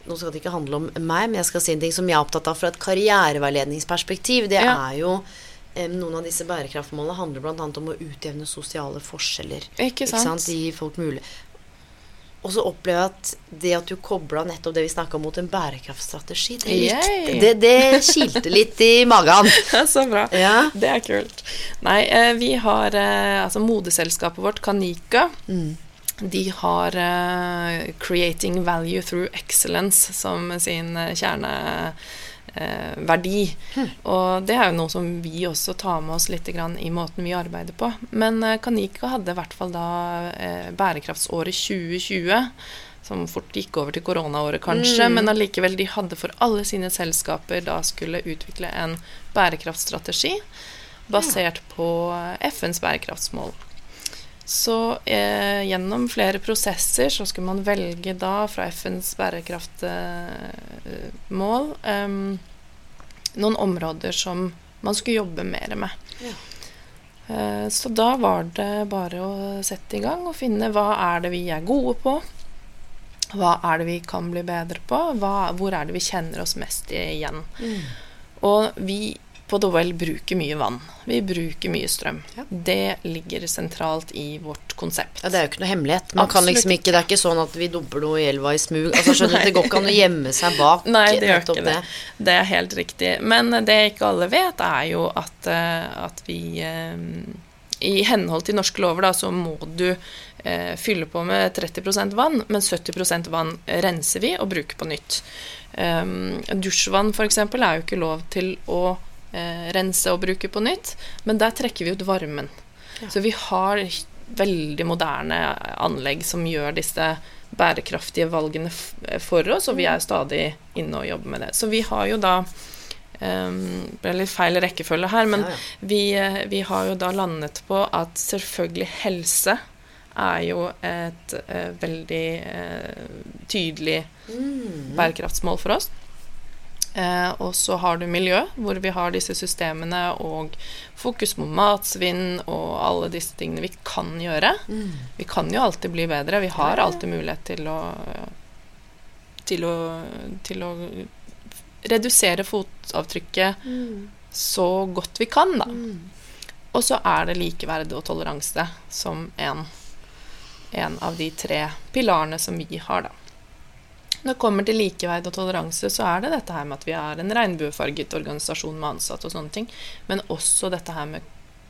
Nå skal det ikke handle om meg, men jeg skal si en ting som jeg er opptatt av fra et karriereveiledningsperspektiv. Det Ja. er jo eh, Noen av disse bærekraftmålene handler bl.a. om å utjevne sosiale forskjeller. Ikke sant? Gi folk mulig Og så opplever jeg at det at du kobla nettopp det vi snakka om, mot en bærekraftstrategi, det, Yay. det, det kilte litt i magen. Så bra. Ja. Det er kult. Nei, eh, vi har eh, altså modeselskapet vårt, Kanika. Mm. De har uh, 'Creating Value Through Excellence' som sin eh, kjerneverdi. Og det er jo noe som vi også tar med oss litt grann i måten vi arbeider på. Men eh, Kanika hadde i hvert fall da eh, bærekraftsåret 2020. Som fort gikk over til koronaåret, kanskje, men allikevel, de hadde for alle sine selskaper da skulle utvikle en bærekraftstrategi basert på eh, FNs bærekraftsmål. Så eh, gjennom flere prosesser så skulle man velge da fra FNs bærekraftmål eh, noen områder som man skulle jobbe mer med. Ja. Eh, så da var det bare å sette i gang og finne hva er det vi er gode på. Hva er det vi kan bli bedre på? Hva, hvor er det vi kjenner oss mest igjen? Og vi på The Well bruker mye vann. Vi bruker mye strøm. Ja. Det ligger sentralt i vårt konsept. Ja, Det er jo ikke noe hemmelighet. Man kan liksom ikke, Det er ikke sånn at vi dumper noe i elva i smug. Altså, skjønner du, Det går ikke an å gjemme seg bak Nei, det gjør ikke det. Det er helt riktig. Men det ikke alle vet, er jo at, eh, at vi eh, I henhold til norske lover da, så må du eh, fylle på med 30% vann, men 70% vann renser vi og bruker på nytt. Um, dusjvann f.eks. er jo ikke lov til å eh, rense og bruke på nytt, men der trekker vi ut varmen. Så vi har veldig moderne anlegg som gjør disse bærekraftige valgene for oss, og vi er stadig inne og jobber med det. Så vi har jo da um, Det ble litt feil rekkefølge her, men Ja, ja. Vi, eh, vi har jo da landet på at selvfølgelig helse er jo et uh, veldig uh, tydelig bærekraftsmål for oss. Eh, og så har du miljø, hvor vi har disse systemene og fokus på matsvinn og alle disse tingene vi kan gjøre. Vi kan jo alltid bli bedre. Vi har alltid mulighet til å til å, til å redusere fotavtrykket så godt vi kan, da. Og så er det likeverd og toleranse som en, en av de tre pilarene som vi har, da. Når det kommer til likeverd og toleranse, så er det dette her med at vi er en regnbuefarget organisasjon med ansatte og sånne ting. Men også dette her med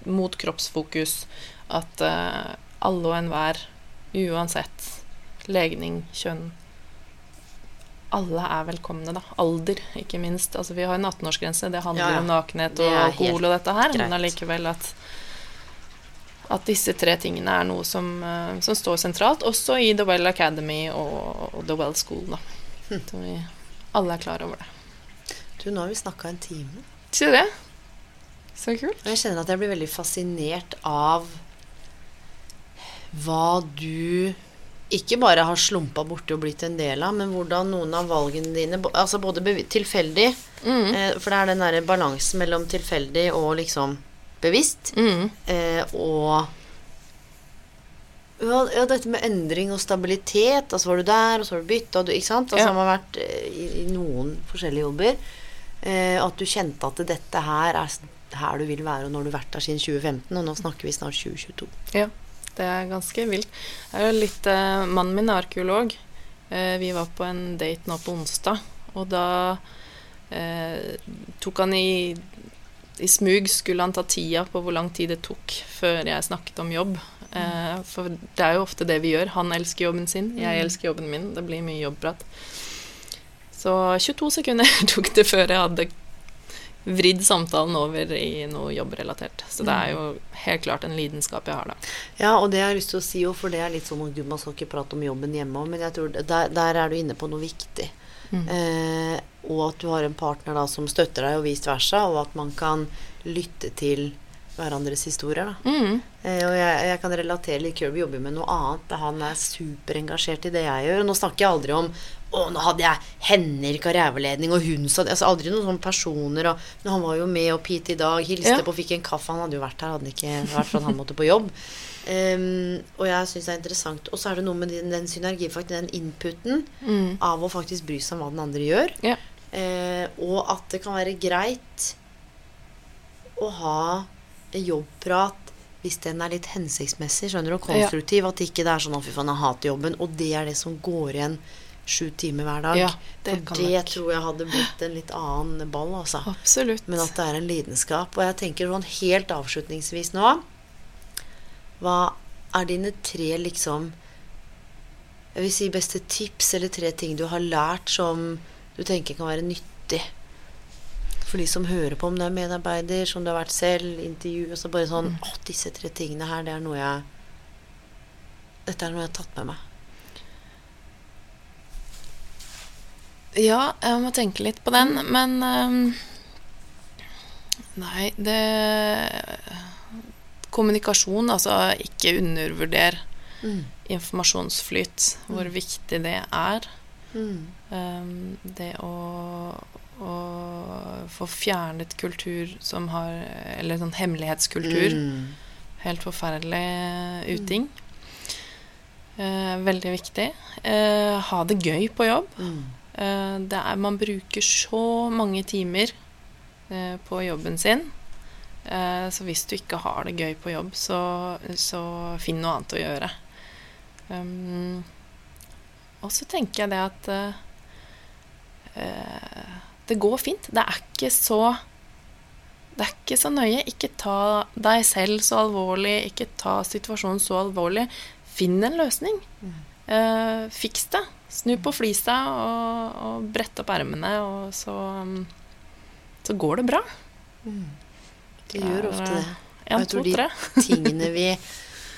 mot kroppsfokus. At uh, alle og enhver, uansett legning, kjønn Alle er velkomne, da. Alder, ikke minst. Altså, vi har en 18-årsgrense. Det handler Ja, ja. om nakenhet og alkohol og dette her. greit. Men allikevel at at disse tre tingene er noe som, eh, som står sentralt, også i The Well Academy og, og The Well School. Da. Hm. Så vi alle er klar over det. Du, nå har vi snakka en time. Sier du det? Så kult. Jeg kjenner at jeg blir veldig fascinert av hva du ikke bare har slumpa borti og blitt en del av, men hvordan noen av valgene dine Altså både tilfeldig Mm. eh, For det er den derre balansen mellom tilfeldig og liksom bevisst. Mm. Eh, og ja, ja, dette med endring og stabilitet. Altså var du der, og så har du bytta, og du, ikke sant? Altså Ja. man vært eh, i, i noen forskjellige jobber. Eh, at du kjente at dette her er her du vil være, og du har vært der siden 2015, og nå snakker vi snart 2022. Ja, det er ganske vilt. Det er litt, eh, mannen min er arkeolog. Eh, vi var på en date nå på onsdag, og da eh, tok han i, i smug skulle han ta tida på hvor lang tid det tok før jeg snakket om jobb. Eh, for det er jo ofte det vi gjør. Han elsker jobben sin, jeg elsker jobben min. Det blir mye jobbprat. Så 22 sekunder tok det før jeg hadde vridd samtalen over i noe jobbrelatert. Så det er jo helt klart en lidenskap jeg har, da. Ja, og det har jeg lyst til å si jo, for det er litt sånn gud, man skal ikke prate om jobben hjemme òg, men jeg tror der, der er du inne på noe viktig. Mm. Eh, og at du har en partner da som støtter deg, og vice versa, og at man kan lytte til hverandres historier. da. Mm. Eh, og jeg, jeg kan relatere litt. Kirby jobber med noe annet. Han er superengasjert i det jeg gjør. Og nå snakker jeg aldri om å, nå hadde jeg henne i karriereveiledning, og hun sa. Altså aldri noen sånne personer. Og, men han var jo med opp hit i dag, hilste Ja. på, fikk en kaffe. Han hadde jo vært her, hadde ikke vært for at han måtte på jobb. Um, og jeg syns det er interessant. Og så er det noe med den, den synergifaktoren, den inputen, Mm. av å faktisk bry seg om hva den andre gjør. Ja. Eh, og at det kan være greit å ha en jobbprat hvis den er litt hensiktsmessig skjønner du, og konstruktiv. At ikke det er sånn 'å, fy faen, jeg hater jobben', og det er det som går igjen sju timer hver dag. Ja, det For det jeg. tror jeg hadde blitt en litt annen ball, altså. Absolutt. Men at det er en lidenskap. Og jeg tenker sånn helt avslutningsvis nå Hva er dine tre liksom Jeg vil si beste tips eller tre ting du har lært som du tenker kan være nyttig for de som hører på, om det er medarbeider, som du har vært selv, intervju og så bare sånn Å, disse tre tingene her, det er noe jeg Dette er noe jeg har tatt med meg. Ja, jeg må tenke litt på den, men um, Nei, det Kommunikasjon, altså ikke undervurder Mm. informasjonsflyt, hvor viktig det er. Mm. Ehm, det å, å få fjernet kultur som har Eller sånn hemmelighetskultur. Mm. Helt forferdelig uting. Eh, veldig viktig. Uh, ha det gøy på jobb. Mm. Uh, det er, man bruker så mange timer eh, på jobben sin. Eh, så hvis du ikke har det gøy på jobb, så, så finn noe annet å gjøre. Um, og så tenker jeg det at eh, eh, det går fint. Det er ikke så det er ikke så nøye. Ikke ta deg selv så alvorlig. Ikke ta situasjonen så alvorlig. Finn en løsning. Eh, fiks det. Snu på flisa og, og brett opp ermene, og så, så går det bra. Det gjør ofte det. En, jeg to, tror de tingene vi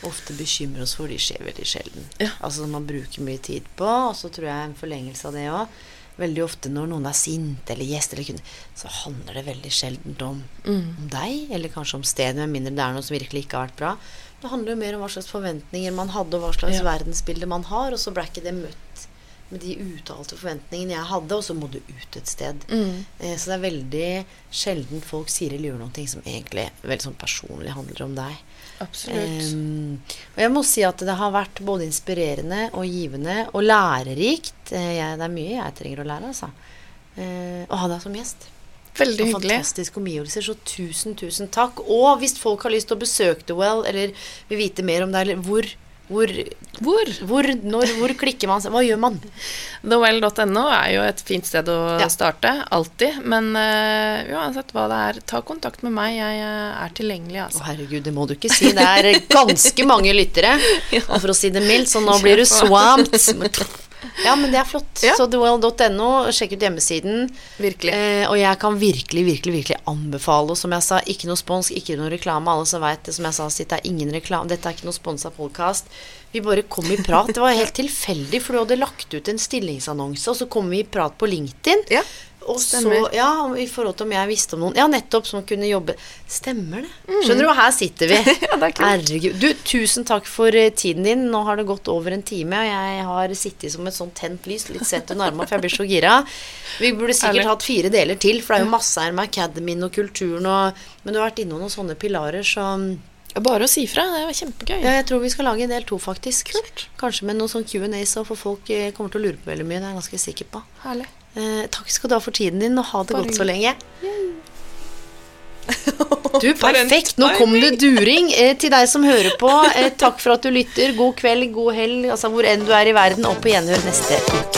ofte bekymrer oss for, de skjer veldig sjelden. Ja. Altså som man bruker mye tid på, og så tror jeg en forlengelse av det òg. Veldig ofte når noen er sint eller gjest eller kunde, så handler det veldig sjelden om, Mm. om deg, eller kanskje om stedet, med mindre det er noe som virkelig ikke har vært bra. Det handler jo mer om hva slags forventninger man hadde, og hva slags Ja. verdensbilde man har, og så ble ikke det møtt med de uttalte forventningene jeg hadde, og så må du ut et sted. Mm. Eh, Så det er veldig sjelden folk sier eller gjør noe som egentlig veldig sånn personlig handler om deg. Absolutt. Um, og jeg må si at det har vært både inspirerende og givende og lærerikt. Eh, jeg, det er mye jeg trenger å lære, altså. Eh, å ha deg som gjest. Veldig Og hyggelig. fantastiske omgivelser, så tusen, tusen takk. Og hvis folk har lyst til å besøke The Well, eller vil vite mer om deg, eller hvor Hvor, Hvor? hvor, når, hvor klikker man seg? Hva gjør man? Thewell.no er jo et fint sted å Ja. starte, alltid. Men uh, uansett hva det er, ta kontakt med meg. Jeg eh, er tilgjengelig, Å, altså. herregud, det må du ikke si. Det er ganske mange lyttere, og for å si det mildt, så nå blir du swamped. Ja, men det er flott. Ja. Så thewell.no, sjekk ut hjemmesiden. Virkelig. Eh, og jeg kan virkelig, virkelig virkelig anbefale, og som jeg sa, ikke noe spons, ikke noe reklame. Alle som vet det, som jeg sa, sitt er ingen reklame, dette er ikke noe sponsa podkast. Vi bare kom i prat. Det var helt tilfeldig, for du hadde lagt ut en stillingsannonse, og så kom vi i prat på LinkedIn. Ja, Og så, ja, i forhold til om jeg visste om noen Ja, nettopp, som kunne jobbe Stemmer det. Skjønner du, her sitter vi. Ja, er kult. Herregud. Du, tusen takk for eh, tiden din. Nå har det gått over en time, og jeg har sittet som et sånt tent lys, litt sett under armene, for jeg blir så gira. Vi burde sikkert Ærlig. hatt fire deler til, for det er jo masse her med academyen og kulturen og Men du har vært innom noen sånne pilarer, så Bare å si fra. Det var kjempegøy. ja, jeg tror vi skal lage en del to, faktisk. Kanskje med noen sånn Q&A, så for folk eh, kommer til å lure på veldig mye. Det er jeg ganske sikker på. Herlig. Eh, takk skal du ha for tiden din, og ha det Bare godt så lenge. Du, perfekt! Nå kom det during eh, til deg som hører på. Eh, takk for at du lytter. God kveld, god helg, altså hvor enn du er i verden, og på gjenhør neste uke.